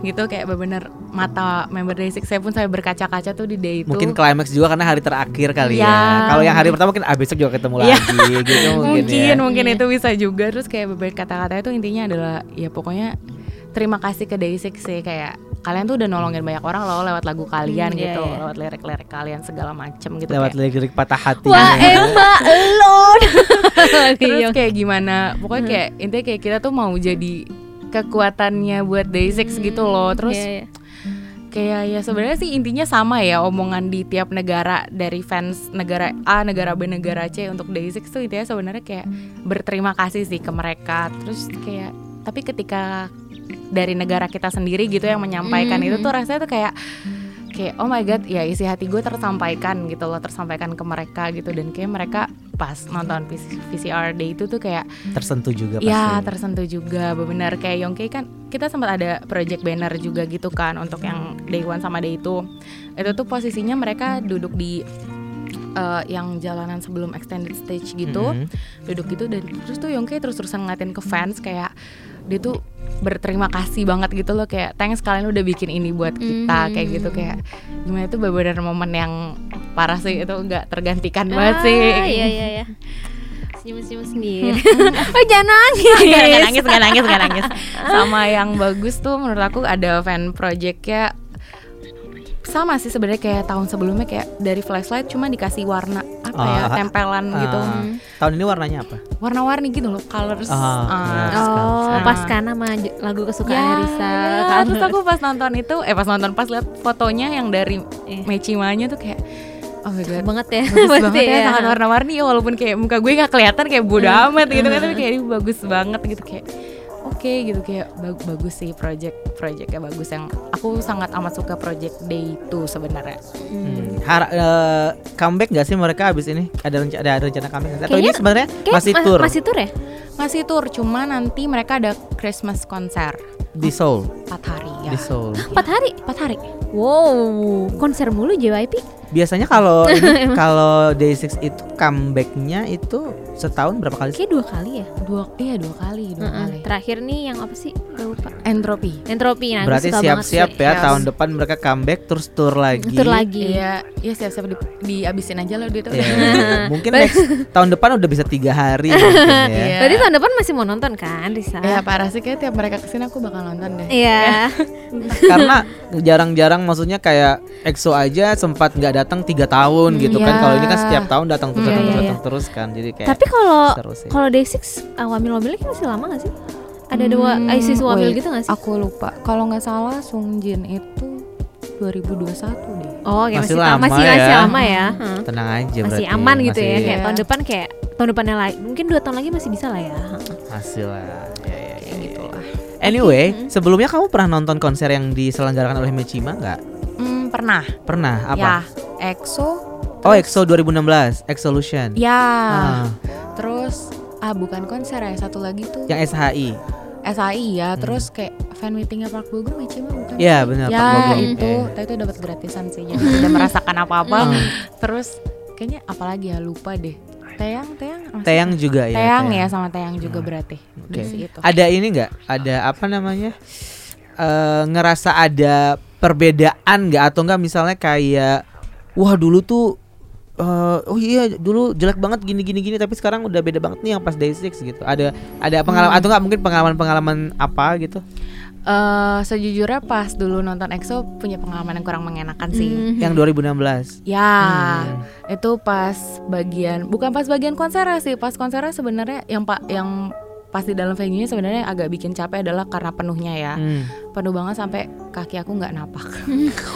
gitu kayak bener-bener mata member Day6 saya pun saya berkaca-kaca tuh di day itu. mungkin klimaks juga karena hari terakhir kali ya. Ya. Kalau yang hari pertama mungkin ah, besok juga ketemu Iya. lagi gitu mungkin, mungkin ya. mungkin itu bisa juga terus kayak beberapa kata-kata itu intinya adalah ya pokoknya terima kasih ke Day6 sih kayak kalian tuh udah nolongin banyak orang loh lewat lagu kalian Hmm, iya, gitu iya. lewat lirik-lirik kalian segala macem gitu Lewat kayak. lirik-lirik patah hati. Wah <laughs> emak lo <laughs> terus kayak gimana pokoknya kayak intinya kayak kita tuh mau jadi kekuatannya buat Day6 gitu loh terus Iya, iya. kayak ya sebenarnya sih intinya sama ya omongan di tiap negara dari fans negara A, negara B, negara C untuk Day6 tuh intinya sebenarnya kayak berterima kasih sih ke mereka. Terus kayak tapi ketika dari negara kita sendiri gitu yang menyampaikan Mhm. itu tuh rasanya tuh kayak kayak oh my god ya isi hati gue tersampaikan gitu loh tersampaikan ke mereka gitu dan kayak mereka pas nonton VC- VCR Day itu tuh kayak Tersentuh juga ya pasti. tersentuh juga benar kayak Yongki kan kita sempat ada project banner juga gitu kan untuk yang Day One sama Day itu itu tuh posisinya mereka duduk di eh, yang jalanan sebelum extended stage gitu Mhm. duduk gitu dan terus tuh Yongki terus-terusan ngeliatin ke fans kayak dia tuh berterima kasih banget gitu loh kayak thanks kalian udah bikin ini buat kita Mhm. kayak gitu kayak gimana itu benar-benar momen yang parah sih itu nggak tergantikan banget sih Ah, iya iya iya. Senyum-senyum sendiri. <laughs> oh jangan nangis. Gak nangis, gak nangis, gak nangis Sama yang bagus tuh menurut aku ada fan projectnya sama sih sebenarnya kayak tahun sebelumnya kayak dari flashlight cuma dikasih warna apa ya Ah, tempelan gitu Ah, tahun ini warnanya apa? warna-warni gitu loh colors Ah, Ah. ya. Oh, Ah. pas kan sama j- lagu kesukaan Ya, Risa ya, <laughs> kan. terus aku pas nonton itu eh pas nonton pas lihat fotonya yang dari Eh. Mechimanya tuh kayak oh my god banget ya. bagus <laughs> banget ya, sangat warna-warni ya walaupun kayak muka gue nggak kelihatan kayak bodo amat gitu kan tapi kayak ini bagus banget gitu kayak oke gitu kayak bag- bagus sih project projectnya bagus yang aku sangat amat suka project day itu sebenarnya Hmm. Har- eh, comeback nggak sih mereka abis ini? Ada rencana ada rencana comeback? Atau ini sebenarnya masih ma- tour Masih tour ya? masih tour cuma nanti mereka ada Christmas konser di Seoul? 4 hari ya Di Seoul. 4 hari. 4 hari Wow, konser mulu JYP. Biasanya kalau <laughs> kalau Day6 itu comebacknya itu setahun berapa kali? Kayak dua kali ya. dua iya dua kali dua Heeh. kali Terakhir nih yang apa sih? Lupa. entropi Entropi. Nah, Berarti siap-siap ya Yes. tahun depan mereka comeback terus tour lagi. Tour lagi. Iya, iya siap-siap di, dihabisin aja loh dia tuh. Iya. <laughs> mungkin next tahun depan udah bisa tiga hari <laughs> mungkin ya. Iya. Berarti tahun depan masih mau nonton kan, Risa? Ya parah sih kayak tiap mereka ke sini aku bakal nonton deh. Iya. Karena jarang-jarang maksudnya kayak EXO aja sempat nggak datang tiga tahun gitu kan. Iya. Kalau ini kan setiap tahun datang terus Iya, datang iya, terus, datang terus kan. Jadi kayak Tapi kalau kalau Day6 uh, Wamil-wamilnya kan masih lama gak sih? Ada dua Hmm, ISIS Wamil wait, gitu gak sih? Aku lupa. Kalau nggak salah Sungjin itu 2021 deh. Oh, kayak Masih masih, lama masih, ya. masih lama ya. Heeh. Tenang aja Masih berarti. aman gitu ya. Masih- Kayak Iya. tahun depan kayak tahun depannya lagi. Mungkin dua tahun lagi masih bisa lah ya. Heeh. Masih lah. Ya, ya, Kayak gitu lah. Anyway, sebelumnya kamu pernah nonton konser yang diselenggarakan oleh Mechima nggak? Hmm, pernah. Pernah apa? Ya, EXO. Oh, terus- EXO 2016, Exolution. Ya. Ah, Terus ah bukan konser ya, satu lagi tuh yang SHI. SAI ya. Terus kayak fan meetingnya Park Bo Gum Mechima bukan? Iya, benar, Ya, Park Bo Gum. itu, tapi itu dapat gratisan sih. Jadi tidak merasakan apa-apa. Ah. Terus kayaknya apalagi ya lupa deh. Teyang, Teyang, masih- Teyang juga ya. Teyang Teyang. ya sama Teyang juga berarti. Oke. Di situ. Ada ini nggak? Ada apa namanya? Eh ngerasa ada perbedaan nggak atau enggak misalnya kayak wah dulu tuh eh, oh iya dulu jelek banget gini gini gini tapi sekarang udah beda banget nih yang pas day six gitu. Ada ada pengalaman Hmm. atau enggak mungkin pengalaman-pengalaman apa gitu? Eh, sejujurnya pas dulu nonton EXO punya pengalaman yang kurang mengenakan sih. Mhm. Yang 2016. Ya, Hmm. itu pas bagian bukan pas bagian konser sih, pas konsernya sebenarnya yang pak yang pas di dalam venue sebenarnya agak bikin capek adalah karena penuhnya ya. Hmm. Penuh banget sampai kaki aku nggak napak.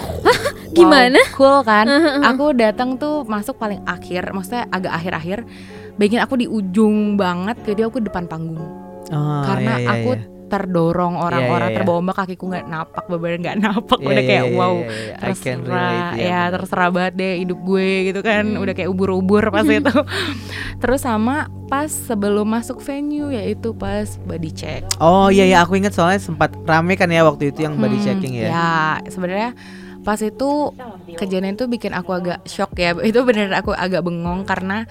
<laughs> Gimana? Wow, cool kan? <laughs> aku datang tuh masuk paling akhir, maksudnya agak akhir-akhir. Bikin aku di ujung banget, jadi aku depan panggung. Oh, karena iya, iya, aku iya. Terdorong orang-orang iya, iya. terbawa kakiku nggak napak, bener nggak napak. Iya, udah iya, kayak iya, wow. iya, iya. I can terserah relate, iya, ya bener. terserah banget deh hidup gue gitu kan Hmm. udah kayak ubur-ubur pas <laughs> itu terus sama pas sebelum masuk venue yaitu pas body check Oh iya ya aku ingat soalnya sempat rame kan ya waktu itu yang body Hmm, checking ya. ya sebenarnya pas itu kejadian itu bikin aku agak shock ya itu bener aku agak bengong karena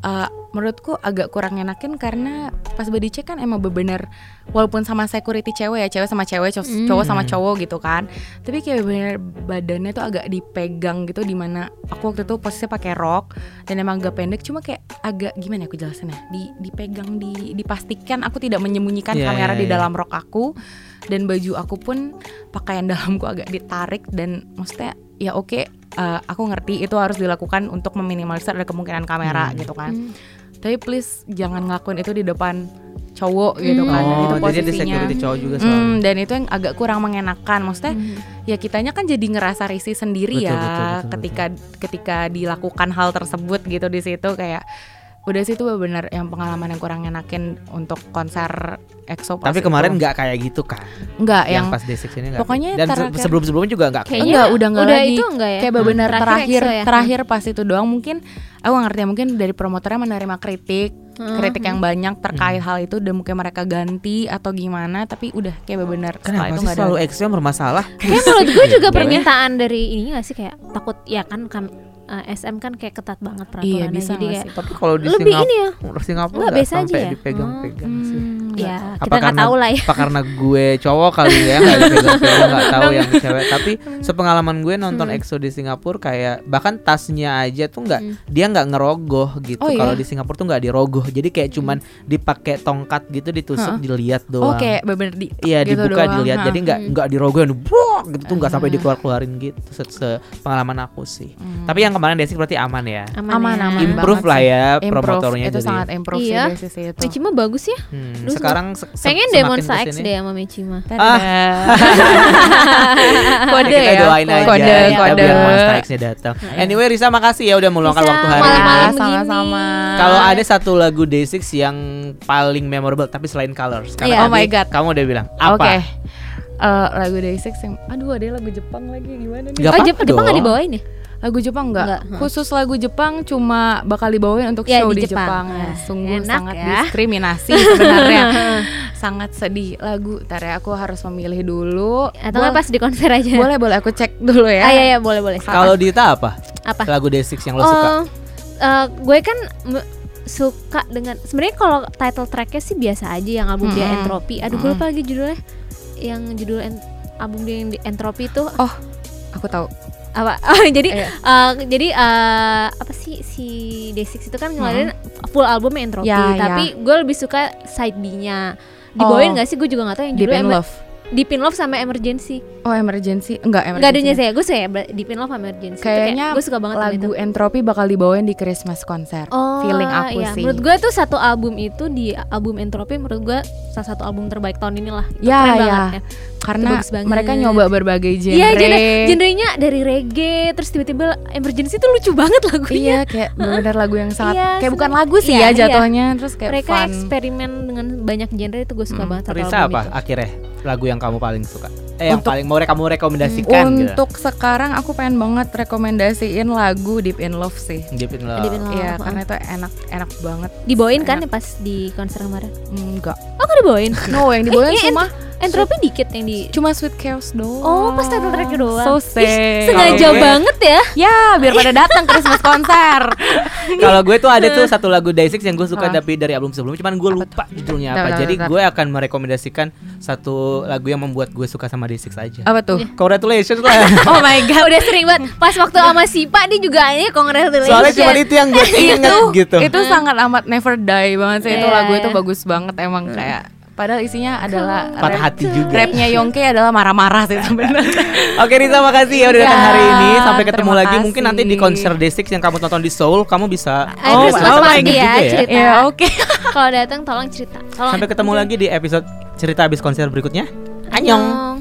eh, menurutku agak kurang enakin karena pas body check kan emang bener walaupun sama security cewek ya cewek sama cewek cow- Hmm. cowok sama cowok gitu kan tapi kayak bener badannya tuh agak dipegang gitu di mana aku waktu itu posisinya pakai rok dan emang agak pendek cuma kayak agak gimana ya aku jelasin ya di dipegang di dipastikan aku tidak menyembunyikan Iya, kamera iya, di iya. dalam rok aku dan baju aku pun pakaian <laughs> dalamku agak ditarik dan maksudnya ya oke eh, aku ngerti itu harus dilakukan untuk meminimalisir ada kemungkinan kamera Hmm. gitu kan Hmm. Tapi please jangan ngelakuin itu di depan cowok gitu kan Dan Oh, itu jadi ada posisinya security cowok juga soalnya. Hmm, dan itu yang agak kurang mengenakan maksudnya Mhm. ya kitanya kan jadi ngerasa risih sendiri Betul, ya betul, betul, betul. ketika ketika dilakukan hal tersebut gitu di situ kayak udah sih itu benar yang pengalaman yang kurang enakin untuk konser EXO pas Tapi kemarin nggak kayak gitu kan? enggak yang, yang, pas six ini nggak. pokoknya dan terakhir- sebelum-sebelumnya juga nggak kayak Kayaknya Enggak, udah enggak udah lagi. itu enggak ya? kayak benar Terakhir terakhir EXO ya? terakhir pas itu doang mungkin aku ngerti ya, mungkin dari promotornya menerima kritik Hmm. kritik yang banyak terkait hal itu dan mungkin mereka ganti atau gimana tapi udah kayak benar Kenapa itu sih nggak ada selalu ekstrim bermasalah? Kayak menurut gue juga permintaan dari ini gak sih kayak takut ya kan kan eh, SM kan kayak ketat banget peraturannya Iya, bisa jadi kayak sih? Tapi kalau di lebih Singapura, ini ya Singapura Nggak, sampai ya? dipegang-pegang sih. Hmm, ya Apa kita nggak tahu lah ya Apa karena gue cowok kali ya nggak <laughs> dipegang-pegang nggak tahu yang cewek. Tapi sepengalaman gue nonton Hmm. EXO di Singapura kayak bahkan tasnya aja tuh nggak Hmm. dia nggak ngerogoh gitu. Oh, iya? Kalau di Singapura tuh nggak dirogoh. Jadi kayak cuman dipakai tongkat gitu ditusuk Heeh. dilihat oh doang. kayak bener di Iya gitu dibuka doang, dilihat ha. jadi nggak Hmm. nggak dirogoh gitu tuh nggak sampai Ah. dikeluar keluarin gitu se, se- pengalaman aku sih. Hmm. Tapi yang kemarin Desi berarti aman ya. aman ya. aman Improve lah ya Improve, promotornya itu jadi. sangat improve Iya. sih dari sisi itu Mechima bagus ya Hmm, sekarang se- se- pengen semakin deh Monster X deh sama Mechima Tada. <laughs> kode kita ya doain aja Kode, kita kode. biar Monster X-nya datang. Anyway Risa makasih ya udah meluangkan waktu hari ini. Sama-sama. Kalau ada satu lagu Day6 yang paling memorable tapi selain Colors. Iya. Oh my God. Kamu udah bilang apa? Oke. Eh, lagu Day6 yang aduh ada lagu Jepang lagi gimana nih? Gak Oh Jep- Jepang nggak dong. dibawain ya Lagu Jepang enggak? Nggak, hmm. Khusus lagu Jepang cuma bakal dibawain untuk Ya, show di di, Jepang. Jepang. Ya, Ah, sungguh enak sangat ya. diskriminasi sebenarnya. <laughs> sangat sedih lagu. Ntar ya aku harus memilih dulu. atau nggak Boleh- pas di konser aja Boleh boleh aku cek dulu ya. ah iya iya boleh boleh Kalau Dita apa? apa Lagu Day6 yang lo suka? Oh, eh, gue kan suka dengan sebenarnya kalau title tracknya sih biasa aja yang album dia Mm-mm. Entropy. Aduh gue Mm-mm. lupa lagi judulnya. Yang judul en- album dia yang di Entropy itu Aku tahu. Apa? <laughs> Oh, jadi Iya. eh, jadi eh, apa sih si Day6 itu kan ngeluarin full albumnya Entropy, Ya, ya. tapi gue lebih suka side B-nya. Dibawain Oh. nggak sih? Gue juga nggak tahu yang Deep judulnya in Emer- Love. Deep in Love sama Emergency. Oh emergency enggak emergency. Enggak adanya saya, gue suka ya Deep in Love sama Emergency. Itu kayak Kayaknya gue suka banget sama itu. Lagu Entropy bakal dibawain di Christmas konser. Oh, Feeling aku iya. sih. Menurut gue tuh satu album itu di album Entropy menurut gue salah satu album terbaik tahun ini lah. Itu Ya, keren ya. banget ya. Karena mereka nyoba berbagai genre. Iya, genre genrenya dari reggae terus tiba-tiba Emergency tuh lucu banget lagunya. Iya, kayak benar lagu yang sangat Iya, kayak bukan lagu sih Iya, ya iya. jatuhnya, terus kayak mereka fun. eksperimen dengan banyak genre itu gue suka Hmm. banget Risa apa itu. akhirnya lagu yang kamu paling suka? Eh yang Untuk- paling mau kamu rekomendasikan gitu. Untuk sekarang aku pengen banget rekomendasiin lagu Deep in Love sih. Deep in Love. Deep in Love. Iya, Oh, karena itu enak enak banget. dibawain kan enak. ya pas di konser kemarin. Enggak. Oh, nggak dibawain. <laughs> No, yang dibawain Eh, cuma Entropy dikit yang di cuma Sweet Chaos doang. Oh, pas title tracknya doang. So Ih, sad. sengaja Kalau gue- banget ya. Ya, biar pada datang Christmas konser. <laughs> Kalau gue tuh ada tuh satu lagu Day6 yang gue suka tapi dari album sebelumnya cuman gue lupa judulnya apa. Jadi gue akan merekomendasikan satu lagu yang membuat gue suka sama Day6 aja. Apa tuh? Congratulations lah. <laughs> Oh my god, udah sering banget. Pas waktu sama Sipa dia juga ini congratulations. Soalnya cuma itu yang gue <laughs> inget gitu. Itu sangat amat never die banget sih itu Iya, lagu itu iya. bagus banget emang kayak padahal isinya adalah Patah rap- hati juga. Rapnya Yongke adalah marah-marah sih sebenarnya. <laughs> Oke Risa makasih ya udah datang Ya, hari ini Sampai ketemu terima lagi Mungkin nanti di kasih. konser Day6 yang kamu tonton di Seoul Kamu bisa Ayo Christmas oh my God ya, ya. cerita. Ya oke. <laughs> Kalau datang tolong cerita. Tolong. Sampai ketemu lagi di episode cerita habis konser berikutnya Annyeong Annyeong.